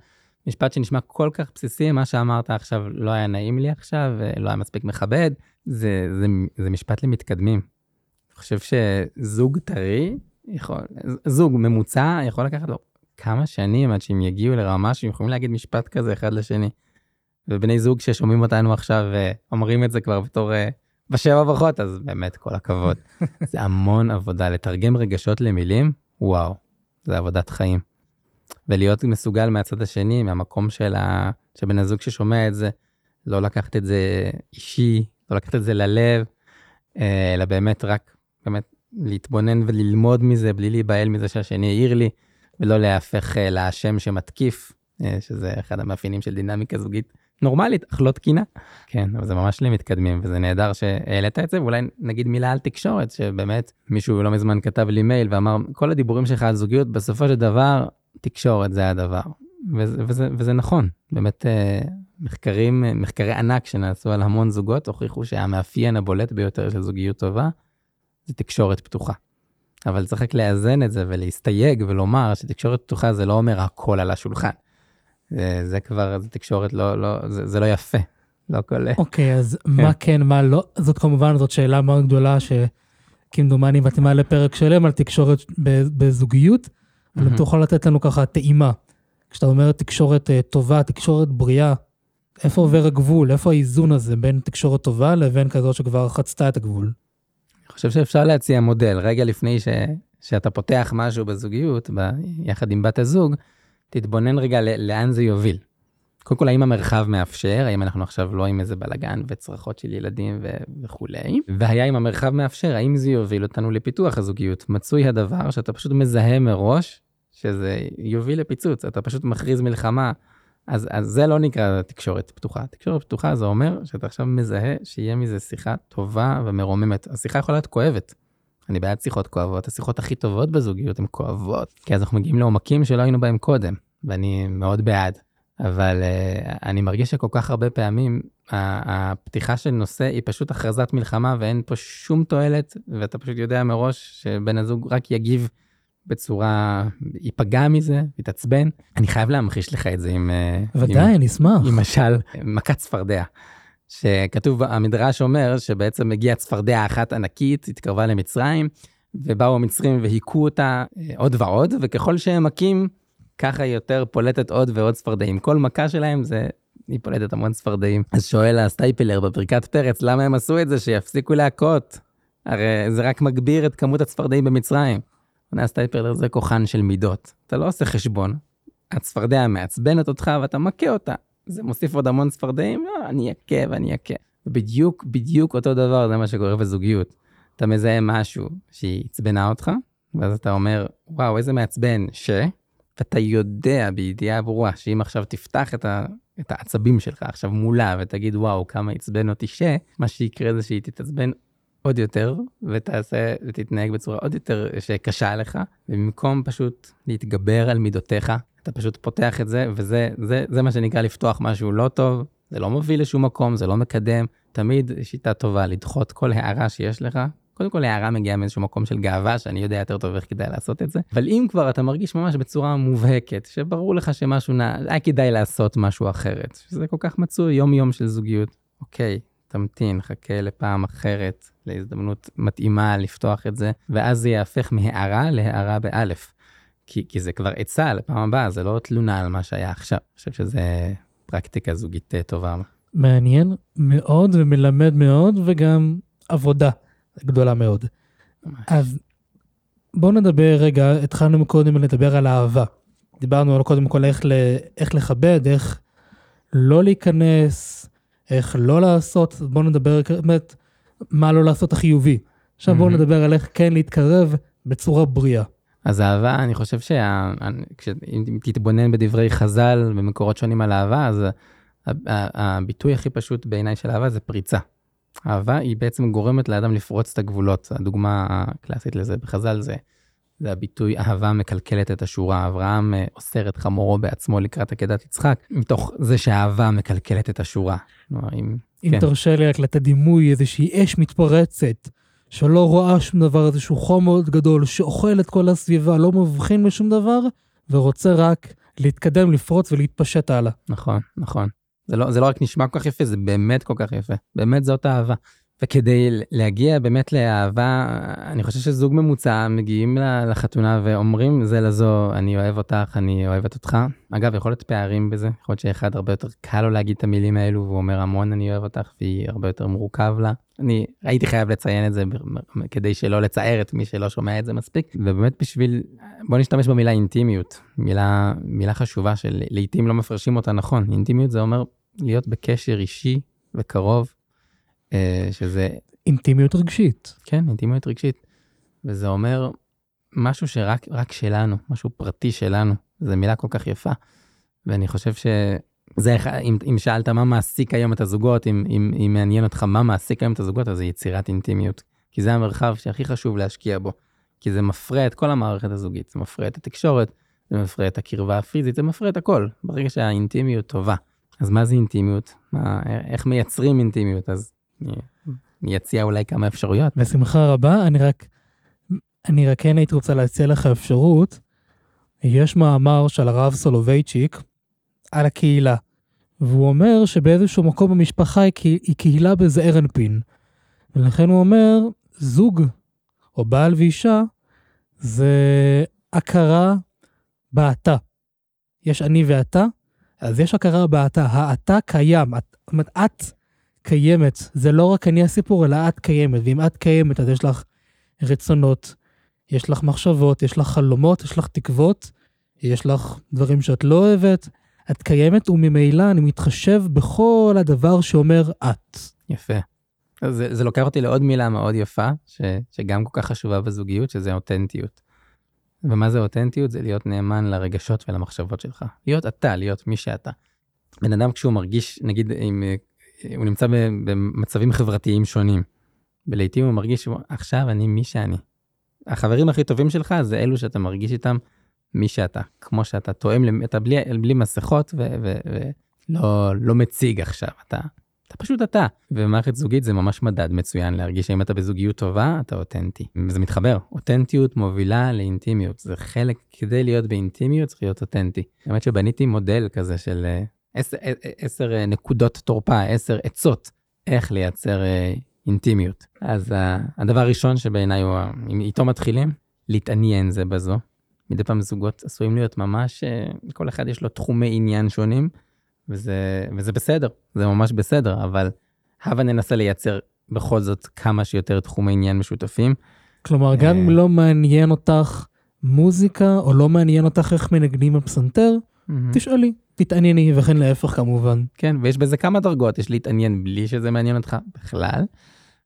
S2: משפט שנשמע כל כך בסיסי, מה שאמרת עכשיו לא היה נעים לי עכשיו, לא היה מספיק מכבד, זה, זה, זה משפט למתקדמים. אני חושב שזוג טרי, יכול, זוג ממוצע יכול לקחת לו כמה שנים עד שהם יגיעו לרמה שהם יכולים להגיד משפט כזה אחד לשני. ובני זוג ששומעים אותנו עכשיו אומרים את זה כבר בתור בשבע ברכות, אז באמת כל הכבוד. [laughs] זה המון עבודה, לתרגם רגשות למילים, וואו, זה עבודת חיים. ולהיות מסוגל מהצד השני, מהמקום של, ה... של בן הזוג ששומע את זה, לא לקחת את זה אישי, לא לקחת את זה ללב, אה, אלא באמת רק, באמת להתבונן וללמוד מזה, בלי להיבהל מזה שהשני העיר לי, ולא להפך אה, לאשם שמתקיף, אה, שזה אחד המאפיינים של דינמיקה זוגית. נורמלית, אך לא תקינה. כן, אבל זה ממש למתקדמים, וזה נהדר שהעלית את זה, ואולי נגיד מילה על תקשורת, שבאמת מישהו לא מזמן כתב לי מייל ואמר, כל הדיבורים שלך על זוגיות, בסופו של דבר, תקשורת זה הדבר. וזה, וזה, וזה נכון, באמת אה, מחקרים, מחקרי ענק שנעשו על המון זוגות, הוכיחו שהמאפיין הבולט ביותר של זוגיות טובה, זה תקשורת פתוחה. אבל צריך רק לאזן את זה ולהסתייג ולומר שתקשורת פתוחה זה לא אומר הכל על השולחן. זה, זה כבר, זה תקשורת לא, לא, זה, זה לא יפה. לא כל...
S1: אוקיי, okay, אז כן. מה כן, מה לא? זאת כמובן, זאת שאלה מאוד גדולה, שכמדומני מתאימה לפרק שלם על תקשורת בזוגיות, אבל אתה יכול לתת לנו ככה טעימה. כשאתה אומר תקשורת uh, טובה, תקשורת בריאה, איפה עובר הגבול? איפה האיזון הזה בין תקשורת טובה לבין כזאת שכבר חצתה את הגבול?
S2: אני חושב שאפשר להציע מודל. רגע לפני ש... שאתה פותח משהו בזוגיות, ב... יחד עם בת הזוג, תתבונן רגע לאן זה יוביל. קודם כל, האם המרחב מאפשר, האם אנחנו עכשיו לא עם איזה בלאגן וצרחות של ילדים ו- וכולי, והיה אם המרחב מאפשר, האם זה יוביל אותנו לפיתוח הזוגיות. מצוי הדבר שאתה פשוט מזהה מראש שזה יוביל לפיצוץ, אתה פשוט מכריז מלחמה, אז, אז זה לא נקרא תקשורת פתוחה. תקשורת פתוחה זה אומר שאתה עכשיו מזהה שיהיה מזה שיחה טובה ומרוממת. השיחה יכולה להיות כואבת. אני בעד שיחות כואבות, השיחות הכי טובות בזוגיות הן כואבות, כי אז אנחנו מגיעים לעומקים שלא היינו בהם קודם, ואני מאוד בעד. אבל uh, אני מרגיש שכל כך הרבה פעמים הפתיחה של נושא היא פשוט הכרזת מלחמה ואין פה שום תועלת, ואתה פשוט יודע מראש שבן הזוג רק יגיב בצורה, ייפגע מזה, יתעצבן. אני חייב להמחיש לך את זה עם... אה,
S1: ודאי, אני אשמח.
S2: עם משל מכת צפרדע. שכתוב, המדרש אומר שבעצם הגיעה צפרדע אחת ענקית, התקרבה למצרים, ובאו המצרים והיכו אותה אה, עוד ועוד, וככל שהם מכים, ככה היא יותר פולטת עוד ועוד צפרדעים. כל מכה שלהם זה, היא פולטת המון צפרדעים. אז שואל הסטייפלר בברכת פרץ, למה הם עשו את זה? שיפסיקו להכות. הרי זה רק מגביר את כמות הצפרדעים במצרים. עונה הסטייפלר זה כוחן של מידות. אתה לא עושה חשבון. הצפרדע מעצבנת אותך ואתה מכה אותה. זה מוסיף עוד המון צפרדעים? לא, אני אכה ואני אכה. בדיוק, בדיוק אותו דבר, זה מה שקורה בזוגיות. אתה מזהה משהו שהיא עצבנה אותך, ואז אתה אומר, וואו, איזה מעצבן, ש... ואתה יודע בידיעה ברורה שאם עכשיו תפתח את, ה... את העצבים שלך עכשיו מולה ותגיד, וואו, כמה עצבן אותי ש... מה שיקרה זה שהיא תתעצבן עוד יותר, ותעשה, ותתנהג בצורה עוד יותר שקשה לך, ובמקום פשוט להתגבר על מידותיך, אתה פשוט פותח את זה, וזה זה, זה מה שנקרא לפתוח משהו לא טוב, זה לא מוביל לשום מקום, זה לא מקדם. תמיד שיטה טובה לדחות כל הערה שיש לך. קודם כל הערה מגיעה מאיזשהו מקום של גאווה, שאני יודע יותר טוב איך כדאי לעשות את זה. אבל אם כבר אתה מרגיש ממש בצורה מובהקת, שברור לך שמשהו נע, היה כדאי לעשות משהו אחרת, שזה כל כך מצוי יום יום של זוגיות. אוקיי, תמתין, חכה לפעם אחרת, להזדמנות מתאימה לפתוח את זה, ואז זה יהפך מהערה להערה באלף. כי, כי זה כבר עצה לפעם הבאה, זה לא תלונה על מה שהיה עכשיו. אני חושב שזה פרקטיקה זוגית אה, טובה.
S1: מעניין מאוד ומלמד מאוד, וגם עבודה גדולה מאוד. ממש. אז בואו נדבר רגע, התחלנו קודם לדבר על אהבה. דיברנו על קודם כל איך, ל, איך לכבד, איך לא להיכנס, איך לא לעשות, בואו נדבר באמת מה לא לעשות החיובי. עכשיו בואו
S2: מהמם.
S1: נדבר על איך כן להתקרב בצורה בריאה.
S2: אז אהבה, אני חושב שאם תתבונן בדברי חז"ל במקורות שונים על אהבה, אז הביטוי הכי פשוט בעיניי של אהבה זה פריצה. אהבה היא בעצם גורמת לאדם לפרוץ את הגבולות. הדוגמה הקלאסית לזה בחז"ל זה, זה הביטוי אהבה מקלקלת את השורה. אברהם אה, אוסר את חמורו בעצמו לקראת עקדת יצחק, מתוך זה שאהבה מקלקלת את השורה. כלומר, אם...
S1: אם
S2: כן.
S1: תרשה לי רק לתת דימוי, איזושהי אש מתפרצת, שלא רואה שום דבר, איזשהו חום מאוד גדול, שאוכל את כל הסביבה, לא מבחין בשום דבר, ורוצה רק להתקדם, לפרוץ ולהתפשט הלאה.
S2: נכון, נכון. זה לא, זה לא רק נשמע כל כך יפה, זה באמת כל כך יפה. באמת זאת אהבה. וכדי להגיע באמת לאהבה, אני חושב שזוג ממוצע מגיעים לחתונה ואומרים זה לזו, אני אוהב אותך, אני אוהבת אותך. אגב, יכול להיות פערים בזה, יכול להיות שאחד הרבה יותר קל לו להגיד את המילים האלו, והוא אומר המון אני אוהב אותך, והיא הרבה יותר מורכב לה. אני הייתי חייב לציין את זה כדי שלא לצער את מי שלא שומע את זה מספיק, ובאמת בשביל, בוא נשתמש במילה אינטימיות, מילה, מילה חשובה שלעיתים לא מפרשים אותה נכון. אינטימיות זה אומר להיות בקשר אישי וקרוב, שזה,
S1: אינטימיות רגשית.
S2: כן, אינטימיות רגשית. וזה אומר משהו שרק רק שלנו, משהו פרטי שלנו. זו מילה כל כך יפה. ואני חושב שזה, אם, אם שאלת מה מעסיק היום את הזוגות, אם, אם, אם מעניין אותך מה מעסיק היום את הזוגות, אז זה יצירת אינטימיות. כי זה המרחב שהכי חשוב להשקיע בו. כי זה מפרה את כל המערכת הזוגית, זה מפרה את התקשורת, זה מפרה את הקרבה הפיזית, זה מפרה את הכל. ברגע שהאינטימיות טובה. אז מה זה אינטימיות? מה, איך מייצרים אינטימיות? אז אני, אציע אולי כמה אפשרויות.
S1: בשמחה רבה, אני רק, אני רק כן הייתי רוצה להציע לך אפשרות. יש מאמר של הרב סולובייצ'יק על הקהילה, והוא אומר שבאיזשהו מקום במשפחה היא, היא קהילה בזעיר אנפין. ולכן הוא אומר, זוג או בעל ואישה זה הכרה באתה. יש אני ואתה, אז יש הכרה באתה. האתה קיים, את- את קיימת. זה לא רק אני הסיפור, אלא את קיימת. ואם את קיימת, אז יש לך רצונות, יש לך מחשבות, יש לך חלומות, יש לך תקוות, יש לך דברים שאת לא אוהבת. את קיימת, וממילא אני מתחשב בכל הדבר שאומר את.
S2: יפה. אז זה, זה לוקח אותי לעוד מילה מאוד יפה, ש, שגם כל כך חשובה בזוגיות, שזה אותנטיות. ומה זה אותנטיות? זה להיות נאמן לרגשות ולמחשבות שלך. להיות אתה, להיות מי שאתה. בן אדם כשהוא מרגיש, נגיד, אם הוא נמצא במצבים חברתיים שונים, ולעיתים הוא מרגיש, עכשיו אני מי שאני. החברים הכי טובים שלך זה אלו שאתה מרגיש איתם מי שאתה, כמו שאתה תואם, אתה בלי, בלי מסכות ולא לא מציג עכשיו, אתה, אתה פשוט אתה. ומערכת זוגית זה ממש מדד מצוין להרגיש שאם אתה בזוגיות טובה, אתה אותנטי. וזה מתחבר, אותנטיות מובילה לאינטימיות, זה חלק, כדי להיות באינטימיות צריך להיות אותנטי. האמת שבניתי מודל כזה של אה, עשר, אה, אה, עשר אה, נקודות תורפה, עשר עצות, איך לייצר אינטימיות. אז הדבר הראשון שבעיניי הוא, אם איתו מתחילים, להתעניין זה בזו. מדי פעם זוגות עשויים להיות ממש, כל אחד יש לו תחומי עניין שונים, וזה, וזה בסדר, זה ממש בסדר, אבל הבה ננסה לייצר בכל זאת כמה שיותר תחומי עניין משותפים.
S1: כלומר, גם אם. לא מעניין אותך מוזיקה, או לא מעניין אותך איך מנגנים בפסנתר, תשאלי, תתענייני, וכן להפך כמובן.
S2: כן, ויש בזה כמה דרגות, יש להתעניין בלי שזה מעניין אותך בכלל,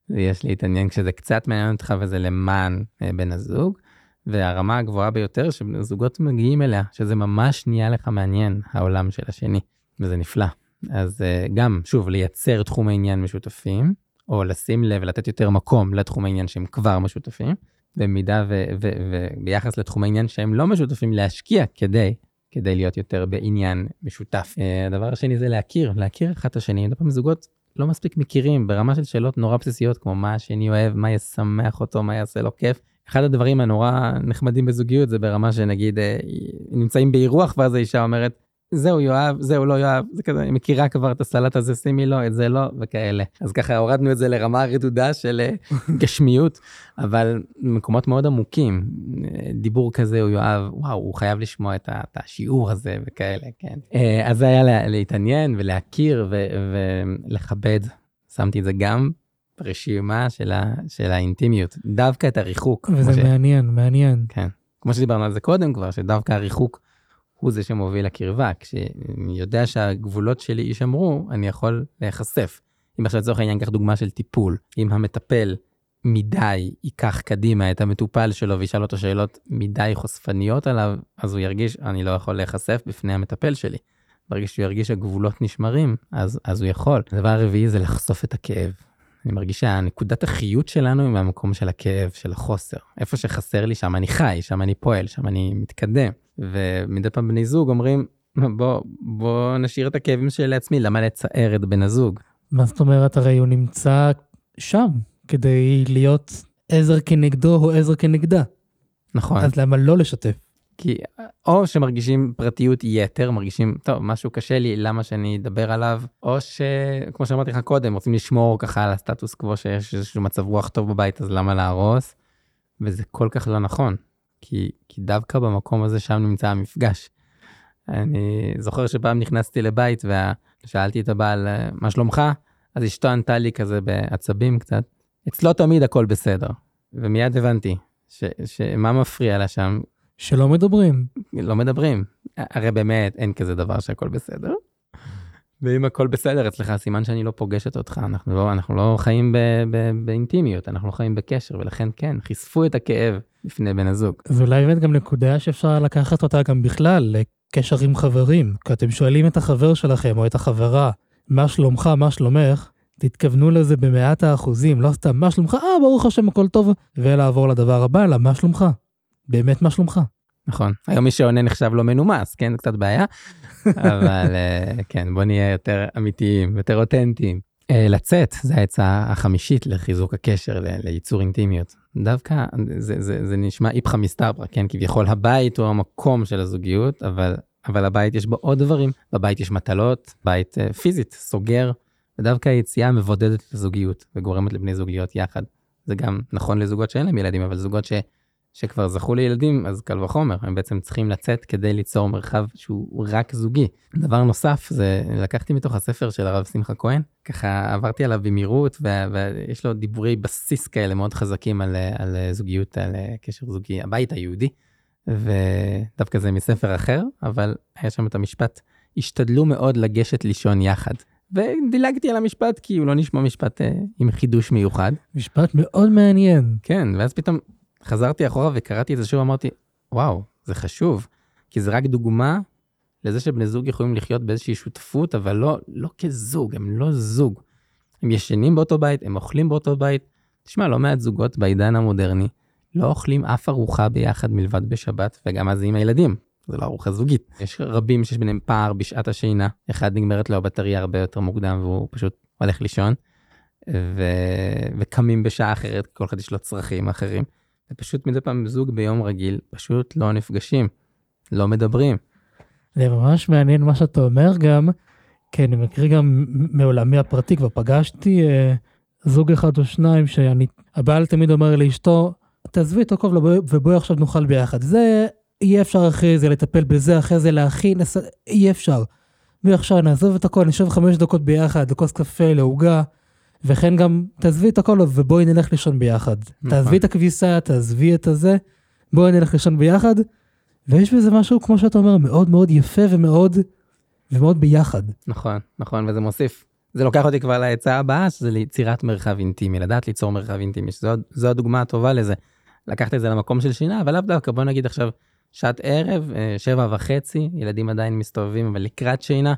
S2: ויש להתעניין כשזה קצת מעניין אותך וזה למען אה, בן הזוג, והרמה הגבוהה ביותר שזוגות מגיעים אליה, שזה ממש נהיה לך מעניין, העולם של השני, וזה נפלא. אז אה, גם, שוב, לייצר תחומי עניין משותפים, או לשים לב ולתת יותר מקום לתחומי עניין שהם כבר משותפים, במידה וביחס לתחומי עניין שהם לא משותפים, להשקיע כדי כדי להיות יותר בעניין משותף. אה, הדבר השני זה להכיר, להכיר אחד את השני. הרבה פעמים זוגות לא מספיק מכירים ברמה של שאלות נורא בסיסיות, כמו מה השני אוהב, מה ישמח אותו, מה יעשה לו כיף. אחד הדברים הנורא נחמדים בזוגיות זה ברמה שנגיד אה, נמצאים באירוח ואז האישה אומרת, זהו יואב, זהו לא יואב, זה כזה, אני מכירה כבר את הסלט הזה, שימי לו, את זה לא, וכאלה. אז ככה הורדנו את זה לרמה רדודה של אה, [laughs] גשמיות, אבל מקומות מאוד עמוקים. דיבור כזה, הוא יואב, וואו, הוא חייב לשמוע את, את השיעור הזה וכאלה, כן. אה, אז זה היה לה, להתעניין ולהכיר ו, ולכבד. שמתי את זה גם ברשימה של, ה, של האינטימיות, דווקא את הריחוק.
S1: וזה
S2: כמו ש-
S1: מעניין, מעניין.
S2: כן. כמו שדיברנו על זה קודם כבר, שדווקא הריחוק הוא זה שמוביל לקרבה. כשאני יודע שהגבולות שלי יישמרו, אני יכול להיחשף. אם עכשיו לצורך העניין, קח דוגמה של טיפול. אם המטפל מדי ייקח קדימה את המטופל שלו וישאל אותו שאלות מדי חושפניות עליו, אז הוא ירגיש, אני לא יכול להיחשף בפני המטפל שלי. ברגע שהוא ירגיש שהגבולות נשמרים, אז, אז הוא יכול. הדבר הרביעי זה לחשוף את הכאב. אני מרגיש שהנקודת החיות שלנו היא מהמקום של הכאב, של החוסר. איפה שחסר לי, שם אני חי, שם אני פועל, שם אני מתקדם. ומדי פעם בני זוג אומרים, בוא, בוא נשאיר את הכאבים שלי לעצמי, למה לצער את בן הזוג?
S1: מה זאת אומרת? הרי הוא נמצא שם כדי להיות עזר כנגדו או עזר כנגדה.
S2: נכון.
S1: אז למה לא לשתף?
S2: כי או שמרגישים פרטיות יתר, מרגישים, טוב, משהו קשה לי, למה שאני אדבר עליו, או שכמו שאמרתי לך קודם, רוצים לשמור ככה על הסטטוס קוו שיש איזשהו מצב רוח טוב בבית, אז למה להרוס? וזה כל כך לא נכון, כי, כי דווקא במקום הזה שם נמצא המפגש. אני זוכר שפעם נכנסתי לבית ושאלתי את הבעל, מה שלומך? אז אשתו ענתה לי כזה בעצבים קצת, אצלו תמיד הכל בסדר. ומיד הבנתי שמה מפריע לה שם,
S1: שלא מדברים.
S2: לא מדברים. הרי באמת אין כזה דבר שהכל בסדר. ואם הכל בסדר אצלך, סימן שאני לא פוגשת אותך, אנחנו לא, אנחנו לא חיים ב, ב, באינטימיות, אנחנו חיים בקשר, ולכן כן, חשפו את הכאב לפני בן הזוג.
S1: ואולי באמת גם נקודה שאפשר לקחת אותה גם בכלל, לקשר עם חברים. כי אתם שואלים את החבר שלכם או את החברה, מה שלומך, מה שלומך, תתכוונו לזה במאת האחוזים, לא סתם מה שלומך, אה, ברוך השם הכל טוב, ולעבור לדבר הבא, אלא מה שלומך. באמת מה שלומך.
S2: נכון. היום מי שעונה נחשב לא מנומס, כן? קצת בעיה. [laughs] אבל אה, כן, בוא נהיה יותר אמיתיים, יותר אותנטיים. אה, לצאת, זה העצה החמישית לחיזוק הקשר, לייצור אינטימיות. דווקא זה, זה, זה נשמע איפכא מסתברא, כן? כביכול הבית הוא המקום של הזוגיות, אבל, אבל הבית יש בו עוד דברים. בבית יש מטלות, בית uh, פיזית, סוגר, ודווקא היציאה מבודדת לזוגיות וגורמת לבני זוג להיות יחד. זה גם נכון לזוגות שאין להם ילדים, אבל זוגות ש... שכבר זכו לילדים, אז קל וחומר, הם בעצם צריכים לצאת כדי ליצור מרחב שהוא רק זוגי. דבר נוסף, זה לקחתי מתוך הספר של הרב שמחה כהן, ככה עברתי עליו במהירות, ויש לו דיבורי בסיס כאלה מאוד חזקים על, על זוגיות, על קשר זוגי, הבית היהודי, ודווקא זה מספר אחר, אבל היה שם את המשפט, השתדלו מאוד לגשת לישון יחד. ודילגתי על המשפט כי הוא לא נשמע משפט אה, עם חידוש מיוחד.
S1: משפט מאוד מעניין.
S2: כן, ואז פתאום חזרתי אחורה וקראתי את זה שוב, אמרתי, וואו, זה חשוב, כי זה רק דוגמה לזה שבני זוג יכולים לחיות באיזושהי שותפות, אבל לא, לא כזוג, הם לא זוג. הם ישנים באותו בית, הם אוכלים באותו בית. תשמע, לא מעט זוגות בעידן המודרני לא אוכלים אף ארוחה ביחד מלבד בשבת, וגם אז עם הילדים. זה לא ארוחה זוגית. יש רבים שיש ביניהם פער בשעת השינה, אחד נגמרת לו הבטריה הרבה יותר מוקדם והוא פשוט הולך לישון, ו... וקמים בשעה אחרת, כל אחד יש לו צרכים אחרים. ופשוט מדי פעם זוג ביום רגיל פשוט לא נפגשים, לא מדברים.
S1: זה ממש מעניין מה שאתה אומר גם, כי אני מכיר גם מעולמי הפרטי, כבר פגשתי אה, זוג אחד או שניים שאני, הבעל תמיד אומר לאשתו, תעזבי את הכל ובואי עכשיו נאכל ביחד. זה אי אפשר אחרי זה לטפל בזה, אחרי זה להכין, אי אפשר. ועכשיו נעזוב את הכל, נשב חמש דקות ביחד, לכוס קפה, לעוגה. וכן גם, תעזבי את הכל ובואי נלך לישון ביחד. נכון. תעזבי את הכביסה, תעזבי את הזה, בואי נלך לישון ביחד. ויש בזה משהו, כמו שאתה אומר, מאוד מאוד יפה ומאוד, ומאוד ביחד.
S2: נכון, נכון, וזה מוסיף. זה לוקח אותי כבר לעצה הבאה, שזה ליצירת מרחב אינטימי, לדעת ליצור מרחב אינטימי, שזו הדוגמה הטובה לזה. לקחת את זה למקום של שינה, אבל לאו דווקא, בוא נגיד עכשיו שעת ערב, אה, שבע וחצי, ילדים עדיין מסתובבים, אבל לקראת שינה,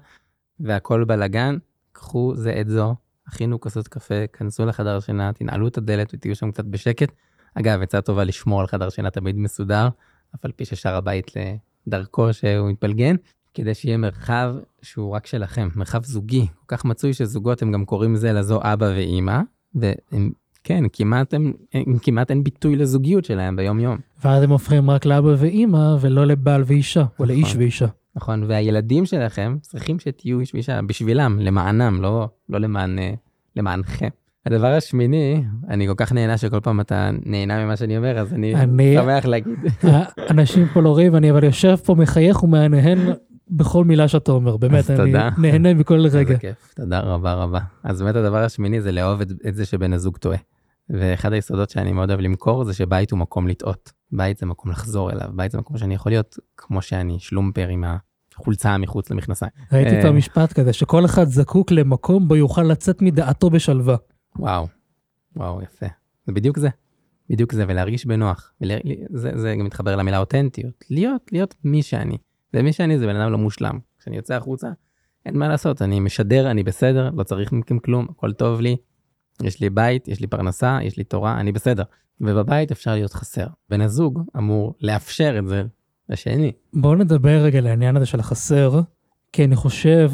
S2: והכל בלאגן, קחו זה את זו, הכינו כוסות קפה, כנסו לחדר שינה, תנעלו את הדלת ותהיו שם קצת בשקט. אגב, עצה טובה לשמור על חדר שינה תמיד מסודר, אף על פי ששאר הבית לדרכו שהוא מתפלגן, כדי שיהיה מרחב שהוא רק שלכם, מרחב זוגי. כל כך מצוי שזוגות הם גם קוראים זה לזו אבא ואימא, והם, כן, כמעט, הם, הם, כמעט אין ביטוי לזוגיות שלהם ביום יום.
S1: ואז הם הופכים רק לאבא ואימא ולא לבעל ואישה, או לאיש נכון. ואישה.
S2: נכון, והילדים שלכם צריכים שתהיו איש ואישה בשבילם, למענם, לא, לא למען, אה, למענכם. הדבר השמיני, אני כל כך נהנה שכל פעם אתה נהנה ממה שאני אומר, אז אני, אני שמח להגיד. [laughs]
S1: אנשים פה לא רואים, אני אבל יושב פה מחייך ומהנהן בכל מילה שאתה אומר, באמת, אני תודה. נהנה מכל רגע.
S2: כיף, תודה רבה רבה. אז באמת הדבר השמיני זה לאהוב את, את זה שבן הזוג טועה. ואחד היסודות שאני מאוד אוהב למכור זה שבית הוא מקום לטעות. בית זה מקום לחזור אליו, בית זה מקום שאני יכול להיות כמו שאני, שלומפר עם החולצה מחוץ למכנסיים.
S1: ראיתי
S2: אה.
S1: פעם משפט כזה, שכל אחד זקוק למקום בו יוכל לצאת מדעתו בשלווה.
S2: וואו, וואו, יפה. זה בדיוק זה. בדיוק זה, ולהרגיש בנוח. ולה... זה, זה גם מתחבר למילה אותנטיות. להיות, להיות מי שאני. ומי שאני זה בן אדם לא מושלם. כשאני יוצא החוצה, אין מה לעשות, אני משדר, אני בסדר, לא צריך מכם כלום, הכל טוב לי. יש לי בית, יש לי פרנסה, יש לי תורה, אני בסדר. ובבית אפשר להיות חסר. בן הזוג אמור לאפשר את זה לשני.
S1: בואו נדבר רגע לעניין הזה של החסר, כי אני חושב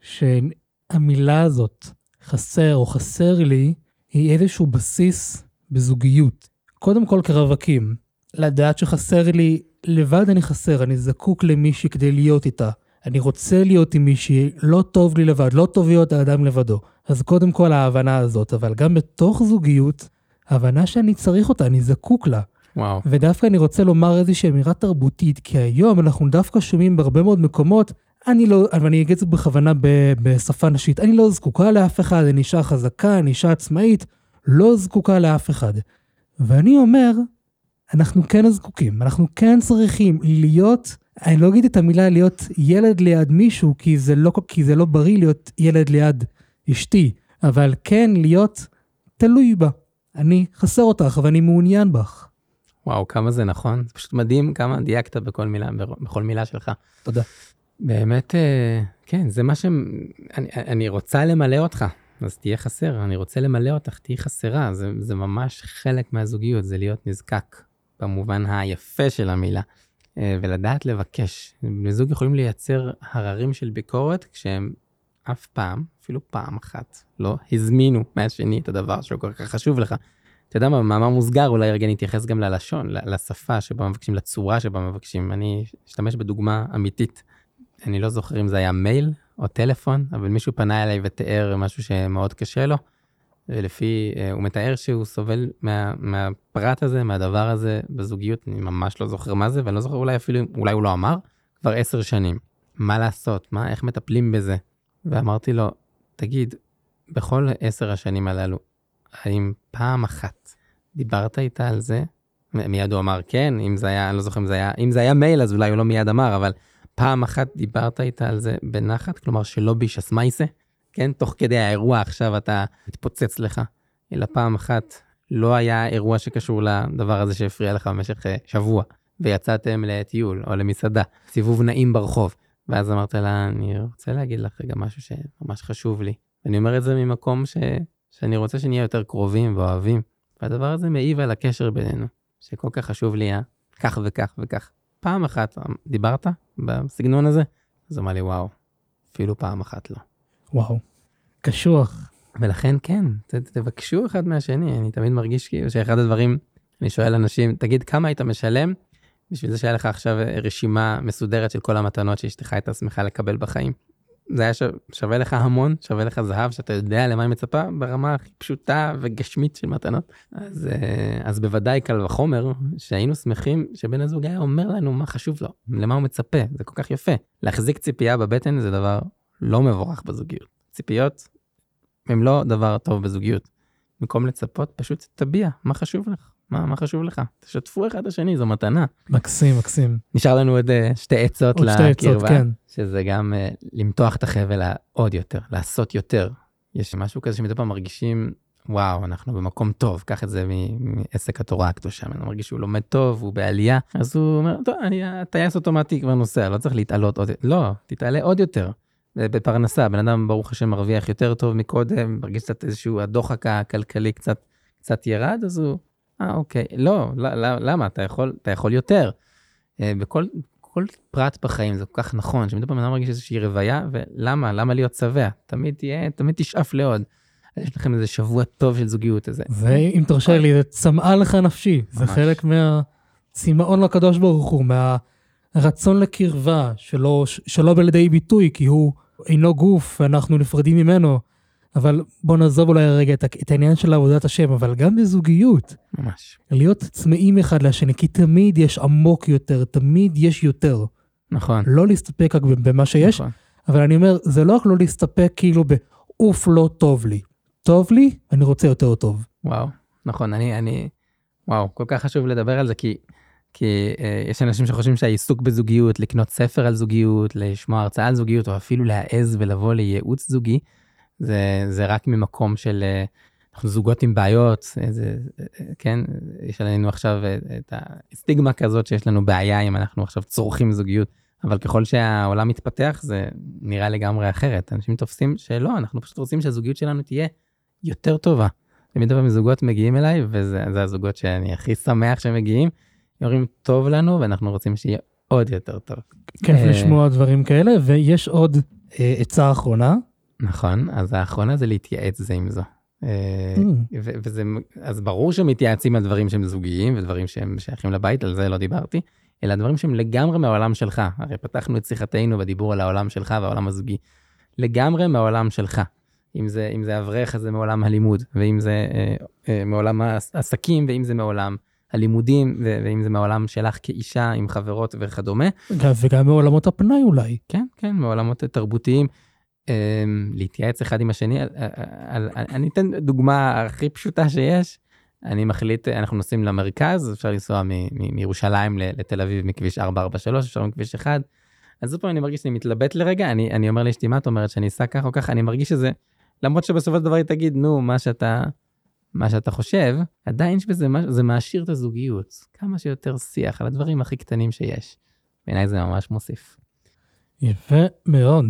S1: שהמילה הזאת, חסר או חסר לי, היא איזשהו בסיס בזוגיות. קודם כל כרווקים, לדעת שחסר לי, לבד אני חסר, אני זקוק למישהי כדי להיות איתה. אני רוצה להיות עם מישהי, לא טוב לי לבד, לא טוב להיות האדם לבדו. אז קודם כל ההבנה הזאת, אבל גם בתוך זוגיות, ההבנה שאני צריך אותה, אני זקוק לה.
S2: וואו.
S1: ודווקא אני רוצה לומר איזושהי אמירה תרבותית, כי היום אנחנו דווקא שומעים בהרבה מאוד מקומות, אני לא, ואני אגיד את זה בכוונה ב- בשפה נשית, אני לא זקוקה לאף אחד, אני אישה חזקה, אני אישה עצמאית, לא זקוקה לאף אחד. ואני אומר, אנחנו כן זקוקים, אנחנו כן צריכים להיות, אני לא אגיד את המילה להיות ילד ליד מישהו, כי זה לא, כי זה לא בריא להיות ילד ליד אשתי, אבל כן להיות תלוי בה. אני חסר אותך, ואני מעוניין בך.
S2: וואו, כמה זה נכון. זה פשוט מדהים כמה דייקת בכל מילה, בכל מילה שלך.
S1: תודה.
S2: באמת, אה, כן, זה מה ש... אני, אני רוצה למלא אותך, אז תהיה חסר. אני רוצה למלא אותך, תהיי חסרה. זה, זה ממש חלק מהזוגיות, זה להיות נזקק, במובן היפה של המילה. אה, ולדעת לבקש. בני זוג יכולים לייצר הררים של ביקורת כשהם אף פעם, אפילו פעם אחת, לא הזמינו מהשני את הדבר שהוא כל כך חשוב לך. אתה יודע מה, במאמר מוסגר אולי רגע נתייחס גם ללשון, לשפה שבה מבקשים, לצורה שבה מבקשים. אני אשתמש בדוגמה אמיתית. אני לא זוכר אם זה היה מייל או טלפון, אבל מישהו פנה אליי ותיאר משהו שמאוד קשה לו, ולפי, אה, הוא מתאר שהוא סובל מה, מהפרט הזה, מהדבר הזה בזוגיות, אני ממש לא זוכר מה זה, ואני לא זוכר אולי אפילו, אולי הוא לא אמר, כבר עשר שנים. מה לעשות? מה, איך מטפלים בזה? ואמרתי לו, תגיד, בכל עשר השנים הללו, האם פעם אחת דיברת איתה על זה? מיד הוא אמר כן, אם זה היה, אני לא זוכר אם זה היה, אם זה היה מייל אז אולי הוא לא מיד אמר, אבל פעם אחת דיברת איתה על זה בנחת, כלומר שלא בישס מייסה, כן? תוך כדי האירוע עכשיו אתה מתפוצץ לך, אלא פעם אחת לא היה אירוע שקשור לדבר הזה שהפריע לך במשך אה, שבוע, ויצאתם לטיול או למסעדה, סיבוב נעים ברחוב, ואז אמרת לה, אני רוצה להגיד לך רגע משהו שממש חשוב לי. אני אומר את זה ממקום ש... שאני רוצה שנהיה יותר קרובים ואוהבים, והדבר הזה מעיב על הקשר בינינו, שכל כך חשוב לי היה כך וכך וכך. פעם אחת דיברת בסגנון הזה? אז אמר לי, וואו, אפילו פעם אחת לא.
S1: וואו. קשוח.
S2: ולכן כן, ת, תבקשו אחד מהשני, אני תמיד מרגיש כאילו שאחד הדברים, אני שואל אנשים, תגיד כמה היית משלם בשביל זה שהיה לך עכשיו רשימה מסודרת של כל המתנות שאשתך הייתה שמחה לקבל בחיים. זה היה שווה, לך המון, שווה לך זהב, שאתה יודע למה היא מצפה ברמה הכי פשוטה וגשמית של מתנות. אז, אה, אז בוודאי קל וחומר שהיינו שמחים שבן הזוג היה אומר לנו מה חשוב לו, למה הוא מצפה, זה כל כך יפה. להחזיק ציפייה בבטן זה דבר לא מבורך בזוגיות. ציפיות הם לא דבר טוב בזוגיות. במקום לצפות, פשוט תביע מה חשוב לך, מה, מה חשוב לך. תשתפו אחד את השני, זו מתנה.
S1: מקסים, מקסים.
S2: נשאר לנו עוד אה, שתי עצות
S1: עוד שתי עצות,
S2: לקרבה,
S1: כן.
S2: שזה גם אה, למתוח את החבל עוד יותר, לעשות יותר. יש משהו כזה שמדי פעם מרגישים, וואו, אנחנו במקום טוב, קח את זה מעסק התורה הקדושה, אני מרגיש שהוא לומד טוב, הוא בעלייה, אז הוא אומר, טוב, אני הטייס אוטומטי כבר נוסע, לא צריך להתעלות עוד, לא, תתעלה עוד יותר. בפרנסה, בן אדם ברוך השם מרוויח יותר טוב מקודם, מרגיש קצת איזשהו הדוחק הכלכלי קצת, קצת ירד, אז הוא, אה אוקיי, לא, לא, לא, למה? אתה יכול, אתה יכול יותר. אה, בכל כל פרט בחיים זה כל כך נכון, שמדי פעם אדם מרגיש איזושהי רוויה, ולמה? למה להיות שבע? תמיד תהיה, תמיד תשאף לעוד. יש לכם איזה שבוע טוב של זוגיות איזה.
S1: ואם תרשה לי, זה צמאה לך נפשי. זה
S2: ממש.
S1: חלק מהצמאון לקדוש ברוך הוא, מהרצון לקרבה, שלא, שלא בא לידי ביטוי, כי הוא אינו גוף ואנחנו נפרדים ממנו. אבל בוא נעזוב אולי רגע את, העניין של עבודת השם, אבל גם בזוגיות,
S2: ממש.
S1: להיות צמאים אחד לשני, כי תמיד יש עמוק יותר, תמיד יש יותר.
S2: נכון.
S1: לא להסתפק רק במה שיש,
S2: נכון.
S1: אבל אני אומר, זה לא רק לא להסתפק כאילו באוף לא טוב לי. טוב לי, אני רוצה יותר טוב.
S2: וואו, נכון, אני, אני, וואו, כל כך חשוב לדבר על זה, כי כי אה, יש אנשים שחושבים שהעיסוק בזוגיות, לקנות ספר על זוגיות, לשמוע הרצאה על זוגיות, או אפילו להעז ולבוא לייעוץ זוגי, זה, זה רק ממקום של אה, אנחנו זוגות עם בעיות, איזה, כן, יש עלינו עכשיו את הסטיגמה כזאת שיש לנו בעיה אם אנחנו עכשיו צורכים זוגיות, אבל ככל שהעולם מתפתח זה נראה לגמרי אחרת. אנשים תופסים שלא, אנחנו פשוט רוצים שהזוגיות שלנו תהיה יותר טובה. תמיד פעם זוגות מגיעים אליי, וזה הזוגות שאני הכי שמח שהם מגיעים, אומרים טוב לנו ואנחנו רוצים שיהיה עוד יותר טוב.
S1: כיף אה, לשמוע דברים כאלה, ויש עוד אה, עצה אחרונה.
S2: נכון, אז האחרונה זה להתייעץ זה עם זו. אה, mm. וזה, אז ברור שמתייעצים על דברים שהם זוגיים ודברים שהם שייכים לבית, על זה לא דיברתי, אלא דברים שהם לגמרי מהעולם שלך. הרי פתחנו את שיחתנו בדיבור על העולם שלך והעולם הזוגי. לגמרי מהעולם שלך. אם זה, אם זה אברך, אז זה מעולם הלימוד, ואם זה אה, אה, מעולם העסקים, ואם זה מעולם הלימודים, ו- ואם זה מעולם שלך כאישה עם חברות וכדומה.
S1: וגם מעולמות הפנאי אולי.
S2: כן, כן, מעולמות תרבותיים. אמ, להתייעץ אחד עם השני. אני אתן דוגמה הכי פשוטה שיש. אני מחליט, אנחנו נוסעים למרכז, אפשר לנסוע מירושלים לתל אביב מכביש 443, אפשר מכביש 1. אז זאת פעם אני מרגיש שאני מתלבט לרגע, אני, אני אומר לאשתי, מה את אומרת, שאני אסע ככה או ככה, אני מרגיש שזה, למרות שבסופו של דבר היא תגיד, נו, מה שאתה, מה שאתה חושב, עדיין יש בזה, זה מעשיר את הזוגיות. כמה שיותר שיח על הדברים הכי קטנים שיש. בעיניי זה ממש מוסיף.
S1: יפה מאוד.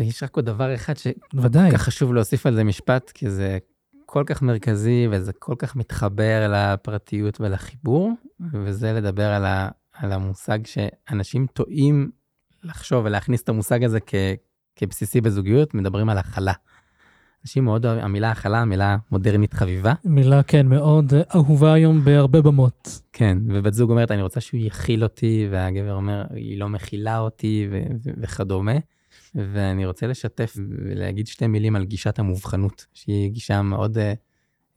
S2: יש רק עוד דבר אחד שכל כך חשוב להוסיף על זה משפט, כי זה כל כך מרכזי וזה כל כך מתחבר לפרטיות ולחיבור, וזה לדבר על, ה, על המושג שאנשים טועים לחשוב ולהכניס את המושג הזה כ, כבסיסי בזוגיות, מדברים על הכלה. אנשים מאוד אוהבים, המילה הכלה, מילה מודרנית חביבה.
S1: מילה, כן, מאוד אהובה היום בהרבה במות.
S2: כן, ובת זוג אומרת, אני רוצה שהוא יכיל אותי, והגבר אומר, היא לא מכילה אותי, וכדומה. ואני רוצה לשתף ולהגיד שתי מילים על גישת המובחנות, שהיא גישה מאוד,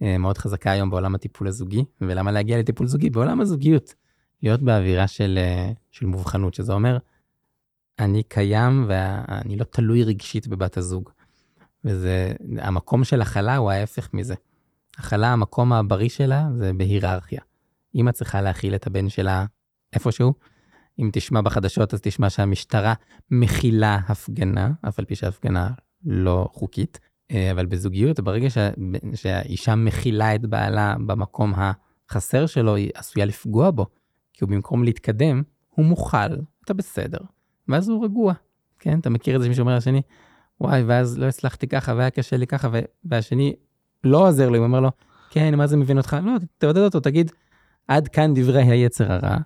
S2: אה, מאוד חזקה היום בעולם הטיפול הזוגי, ולמה להגיע לטיפול זוגי? בעולם הזוגיות, להיות באווירה של, אה, של מובחנות, שזה אומר, אני קיים ואני לא תלוי רגשית בבת הזוג. וזה, המקום של הכלה הוא ההפך מזה. הכלה, המקום הבריא שלה זה בהיררכיה. אמא צריכה להכיל את הבן שלה איפשהו, אם תשמע בחדשות אז תשמע שהמשטרה מכילה הפגנה, אף על פי שההפגנה לא חוקית. אה, אבל בזוגיות, ברגע שה... שהאישה מכילה את בעלה במקום החסר שלו, היא עשויה לפגוע בו. כי הוא במקום להתקדם, הוא מוכל, אתה בסדר. ואז הוא רגוע. כן, אתה מכיר את זה שמישהו אומר לשני, וואי, ואז לא הצלחתי ככה, והיה קשה לי ככה, והשני לא עוזר לי, הוא אומר לו, כן, מה זה מבין אותך? לא, תעודד אותו, תגיד, עד כאן דברי היצר הרע,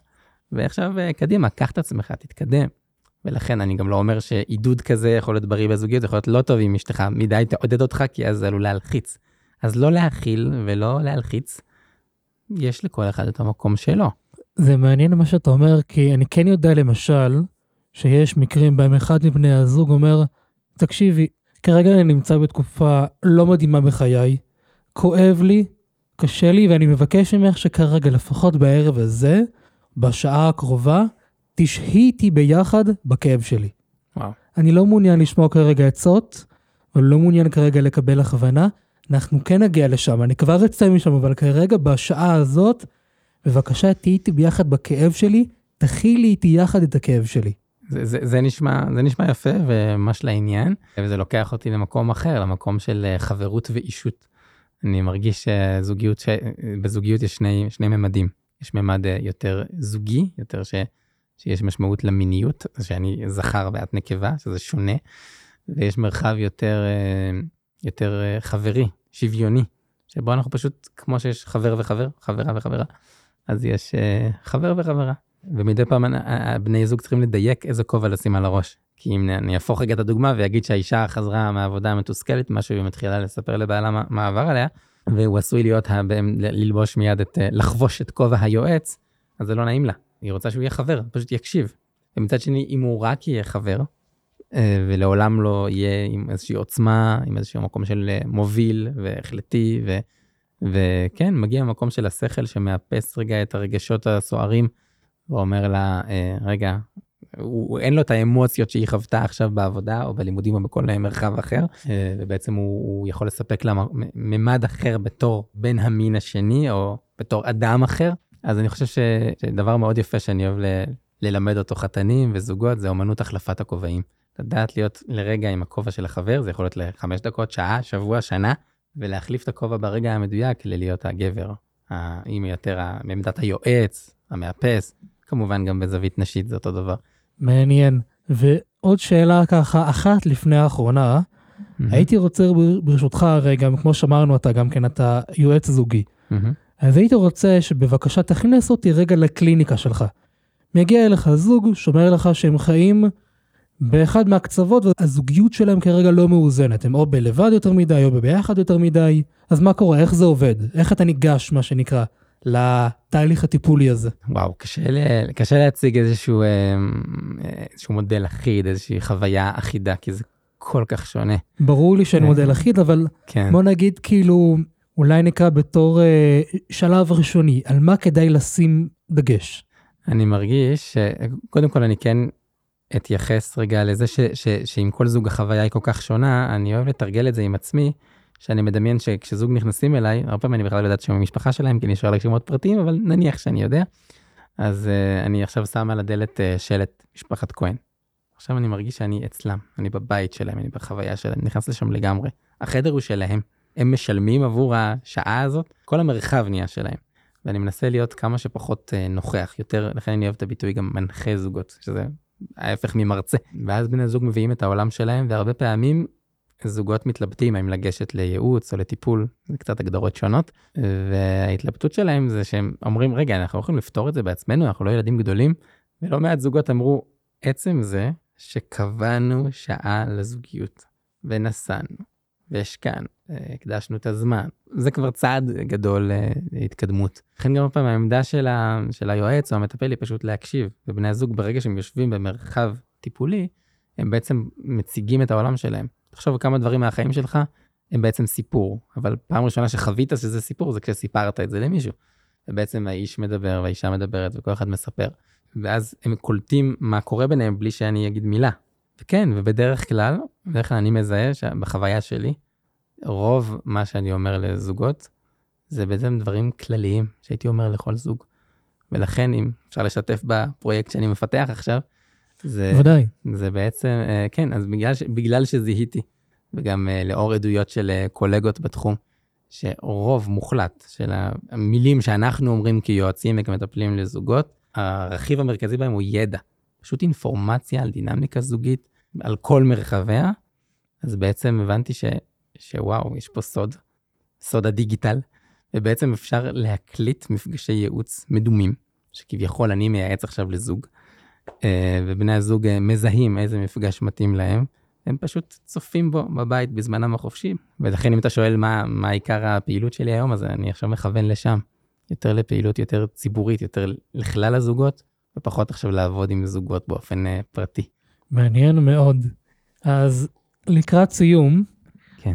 S2: ועכשיו אה, קדימה, קח את עצמך, תתקדם. ולכן אני גם לא אומר שעידוד כזה יכול להיות בריא בזוגיות, יכול להיות לא טוב אם אשתך מדי תעודד אותך, כי אז זה עלול להלחיץ. אז לא להכיל ולא להלחיץ, יש לכל אחד את המקום שלו.
S1: זה מעניין מה שאתה אומר, כי אני כן יודע למשל, שיש מקרים בהם אחד מבני הזוג אומר, תקשיבי, כרגע אני נמצא בתקופה לא מדהימה בחיי, כואב לי, קשה לי, ואני מבקש ממך שכרגע, לפחות בערב הזה, בשעה הקרובה, תשהי איתי ביחד בכאב שלי.
S2: וואו.
S1: אני לא מעוניין לשמוע כרגע עצות, ולא מעוניין כרגע לקבל הכוונה. אנחנו כן נגיע לשם, אני כבר אצא משם, אבל כרגע, בשעה הזאת, בבקשה, תהיי איתי ביחד בכאב שלי, תכילי איתי יחד את הכאב שלי.
S2: זה, זה, זה, נשמע, זה נשמע יפה וממש לעניין, וזה לוקח אותי למקום אחר, למקום של אה, חברות ואישות. אני מרגיש שזוגיות, שבזוגיות יש שני, שני ממדים. יש ממד אה, יותר זוגי, יותר ש, שיש משמעות למיניות, שאני זכר ואת נקבה, שזה שונה, ויש מרחב יותר, אה, יותר אה, חברי, שוויוני, שבו אנחנו פשוט, כמו שיש חבר וחבר, חברה וחברה, אז יש חבר וחברה. ומדי פעם בני זוג צריכים לדייק איזה כובע לשים על הראש. כי אם אני אהפוך רגע את הדוגמה ויגיד שהאישה חזרה מהעבודה המתוסכלת, משהו היא מתחילה לספר לבעלה מה, מה עבר עליה, והוא עשוי להיות, ללבוש מיד את, לחבוש את כובע היועץ, אז זה לא נעים לה. היא רוצה שהוא יהיה חבר, פשוט יקשיב. ומצד שני, אם הוא רק יהיה חבר, אה, ולעולם לא יהיה עם איזושהי עוצמה, עם איזשהו מקום של אה, מוביל והחלטי, ו, וכן, מגיע מקום של השכל שמאפס רגע את הרגשות הסוערים, ואומר לה, אה, רגע, הוא, אין לו את האמוציות שהיא חוותה עכשיו בעבודה או בלימודים או בכל מרחב אחר, אה, ובעצם הוא, הוא יכול לספק לה ממד אחר בתור בן המין השני או בתור אדם אחר, אז אני חושב שדבר מאוד יפה שאני אוהב ל- ללמד אותו חתנים וזוגות, זה אומנות החלפת הכובעים. לדעת להיות לרגע עם הכובע של החבר, זה יכול להיות לחמש דקות, שעה, שבוע, שנה, ולהחליף את הכובע ברגע המדויק ללהיות הגבר. אם יותר בעמדת היועץ, המאפס, כמובן גם בזווית נשית זה אותו דבר.
S1: מעניין. ועוד שאלה ככה, אחת לפני האחרונה, הייתי רוצה בר- ברשותך, הרי גם כמו שאמרנו, אתה גם כן, אתה יועץ זוגי.
S2: מהמם.
S1: אז הייתי רוצה שבבקשה תכנס אותי רגע לקליניקה שלך. מגיע אליך זוג, שאומר לך שהם חיים באחד מהקצוות והזוגיות שלהם כרגע לא מאוזנת. הם או בלבד יותר מדי או בביחד יותר מדי. אז מה קורה? איך זה עובד? איך אתה ניגש, מה שנקרא, לתהליך הטיפולי הזה?
S2: וואו, קשה, ל- קשה להציג איזשהו, אה, איזשהו מודל אחיד, איזושהי חוויה אחידה, כי זה כל כך שונה.
S1: ברור לי שאין
S2: אה.
S1: מודל אחיד, אבל
S2: כן.
S1: בוא נגיד כאילו, אולי נקרא בתור אה, שלב ראשוני, על מה כדאי לשים דגש.
S2: אני מרגיש שקודם כל אני כן אתייחס רגע לזה ש, ש, שעם כל זוג החוויה היא כל כך שונה, אני אוהב לתרגל את זה עם עצמי, שאני מדמיין שכשזוג נכנסים אליי, הרבה פעמים אני בכלל לא יודעת שם המשפחה שלהם, כי נשאר לי שמות פרטיים, אבל נניח שאני יודע, אז uh, אני עכשיו שם על הדלת uh, שלט משפחת כהן. עכשיו אני מרגיש שאני אצלם, אני בבית שלהם, אני בחוויה שלהם, נכנס לשם לגמרי. החדר הוא שלהם, הם משלמים עבור השעה הזאת, כל המרחב נהיה שלהם. ואני מנסה להיות כמה שפחות אה, נוכח, יותר, לכן אני אוהב את הביטוי גם מנחה זוגות, שזה ההפך ממרצה. ואז בני זוג מביאים את העולם שלהם, והרבה פעמים זוגות מתלבטים האם לגשת לייעוץ או לטיפול, זה קצת הגדרות שונות, וההתלבטות שלהם זה שהם אומרים, רגע, אנחנו יכולים לפתור את זה בעצמנו, אנחנו לא ילדים גדולים, ולא מעט זוגות אמרו, עצם זה שקבענו שעה לזוגיות, ונסענו, והשקענו, הקדשנו את הזמן, זה כבר צעד גדול אה, להתקדמות. לכן גם הפעם העמדה של, ה, של היועץ או המטפל היא פשוט להקשיב, ובני הזוג ברגע שהם יושבים במרחב טיפולי, הם בעצם מציגים את העולם שלהם. תחשוב כמה דברים מהחיים שלך הם בעצם סיפור, אבל פעם ראשונה שחווית שזה סיפור זה כשסיפרת את זה למישהו. ובעצם האיש מדבר והאישה מדברת וכל אחד מספר. ואז הם קולטים מה קורה ביניהם בלי שאני אגיד מילה. וכן, ובדרך כלל, בדרך כלל אני מזהה שבחוויה שלי, רוב מה שאני אומר לזוגות, זה בעצם דברים כלליים שהייתי אומר לכל זוג. ולכן, אם אפשר לשתף בפרויקט שאני מפתח עכשיו, זה,
S1: ודאי.
S2: זה בעצם, אה, כן, אז בגלל, ש, בגלל שזיהיתי, וגם אה, לאור עדויות של אה, קולגות בתחום, שרוב מוחלט של המילים שאנחנו אומרים כיועצים וכמטפלים לזוגות, הרכיב המרכזי בהם הוא ידע. פשוט אינפורמציה על דינמיקה זוגית, על כל מרחביה. אז בעצם הבנתי ש, שוואו, יש פה סוד, סוד הדיגיטל, ובעצם אפשר להקליט מפגשי ייעוץ מדומים, שכביכול אני מייעץ עכשיו לזוג, ובני הזוג אה, מזהים איזה מפגש מתאים להם, הם פשוט צופים בו בבית בזמנם החופשי. ולכן אם אתה שואל מה, מה עיקר הפעילות שלי היום, אז אני עכשיו מכוון לשם. יותר לפעילות יותר ציבורית, יותר לכלל הזוגות, ופחות עכשיו לעבוד עם זוגות באופן uh, פרטי.
S1: מעניין מאוד. אז לקראת סיום,
S2: כן.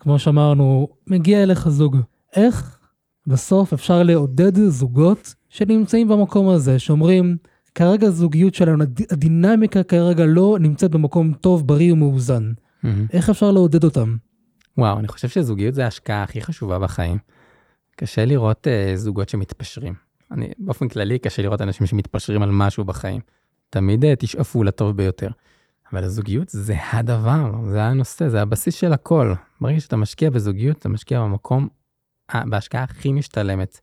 S1: כמו שאמרנו, מגיע אליך זוג. איך בסוף אפשר לעודד זוגות שנמצאים במקום הזה, שאומרים, כרגע הזוגיות שלנו, הד- הדינמיקה כרגע לא נמצאת במקום טוב, בריא ומאוזן.
S2: Mm-hmm.
S1: איך אפשר לעודד אותם?
S2: וואו, אני חושב שזוגיות זה ההשקעה הכי חשובה בחיים. קשה לראות uh, זוגות שמתפשרים. אני, באופן כללי, קשה לראות אנשים שמתפשרים על משהו בחיים. תמיד uh, תשאפו לטוב ביותר. אבל הזוגיות זה הדבר, זה הנושא, זה הבסיס של הכל. ברגע שאתה משקיע בזוגיות, אתה משקיע במקום, אה, בהשקעה הכי משתלמת.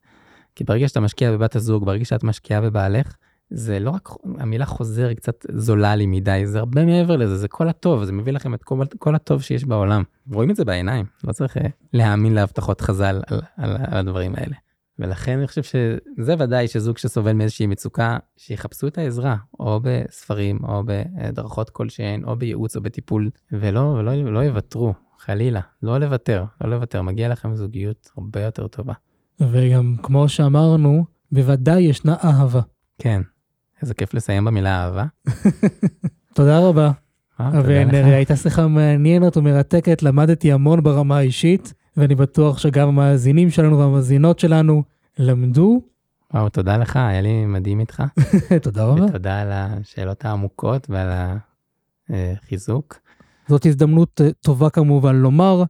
S2: כי ברגע שאתה משקיע בבת הזוג, ברגע שאת משקיעה בבעלך, זה לא רק, המילה חוזר היא קצת זולה לי מדי, זה הרבה מעבר לזה, זה כל הטוב, זה מביא לכם את כל, כל הטוב שיש בעולם. רואים את זה בעיניים, לא צריך אה, להאמין להבטחות חז"ל על, על, על הדברים האלה. ולכן אני חושב שזה ודאי שזוג שסובל מאיזושהי מצוקה, שיחפשו את העזרה, או בספרים, או בדרכות כלשהן, או בייעוץ או בטיפול, ולא, ולא לא יוותרו, חלילה, לא לוותר, לא לוותר, מגיע לכם זוגיות הרבה יותר טובה.
S1: וגם כמו שאמרנו, בוודאי ישנה אהבה.
S2: כן, איזה כיף לסיים במילה אהבה. [laughs]
S1: תודה רבה.
S2: אה.
S1: ונרי, הייתה שיחה מעניינת ומרתקת, למדתי המון ברמה האישית, ואני בטוח שגם המאזינים שלנו והמאזינות שלנו למדו.
S2: וואו, תודה לך, היה לי מדהים איתך. [laughs]
S1: תודה רבה.
S2: ותודה על השאלות העמוקות ועל החיזוק.
S1: זאת הזדמנות אה, טובה כמובן לומר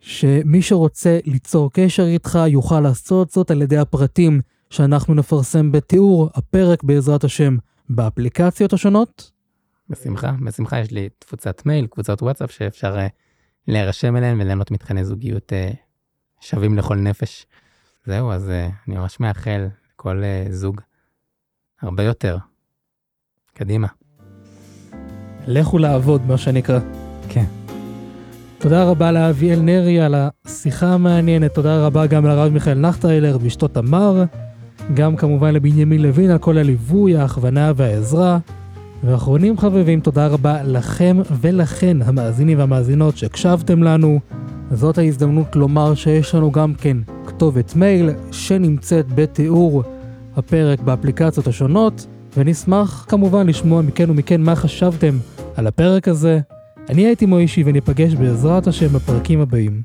S1: שמי שרוצה ליצור קשר איתך יוכל לעשות זאת על ידי הפרטים שאנחנו נפרסם בתיאור הפרק בעזרת השם באפליקציות השונות.
S2: בשמחה, בשמחה יש לי תפוצת מייל, קבוצות וואטסאפ שאפשר uh, להירשם אליהן וליהנות מתכני זוגיות uh, שווים לכל נפש. זהו, אז uh, אני ממש מאחל לכל זוג הרבה יותר. קדימה.
S1: לכו לעבוד, מה שנקרא.
S2: כן.
S1: תודה רבה לאביאל נרי על השיחה המעניינת, תודה רבה גם לרב מיכאל נחטיילר ואשתו תמר, גם כמובן לבנימין לוין על כל הליווי, ההכוונה והעזרה. ואחרונים חביבים, תודה רבה לכם ולכן, המאזינים והמאזינות שהקשבתם לנו. זאת ההזדמנות לומר שיש לנו גם כן כתובת מייל שנמצאת בתיאור הפרק באפליקציות השונות, ונשמח כמובן לשמוע מכן ומכן מה חשבתם על הפרק הזה. אני הייתי מוישי וניפגש בעזרת השם בפרקים הבאים.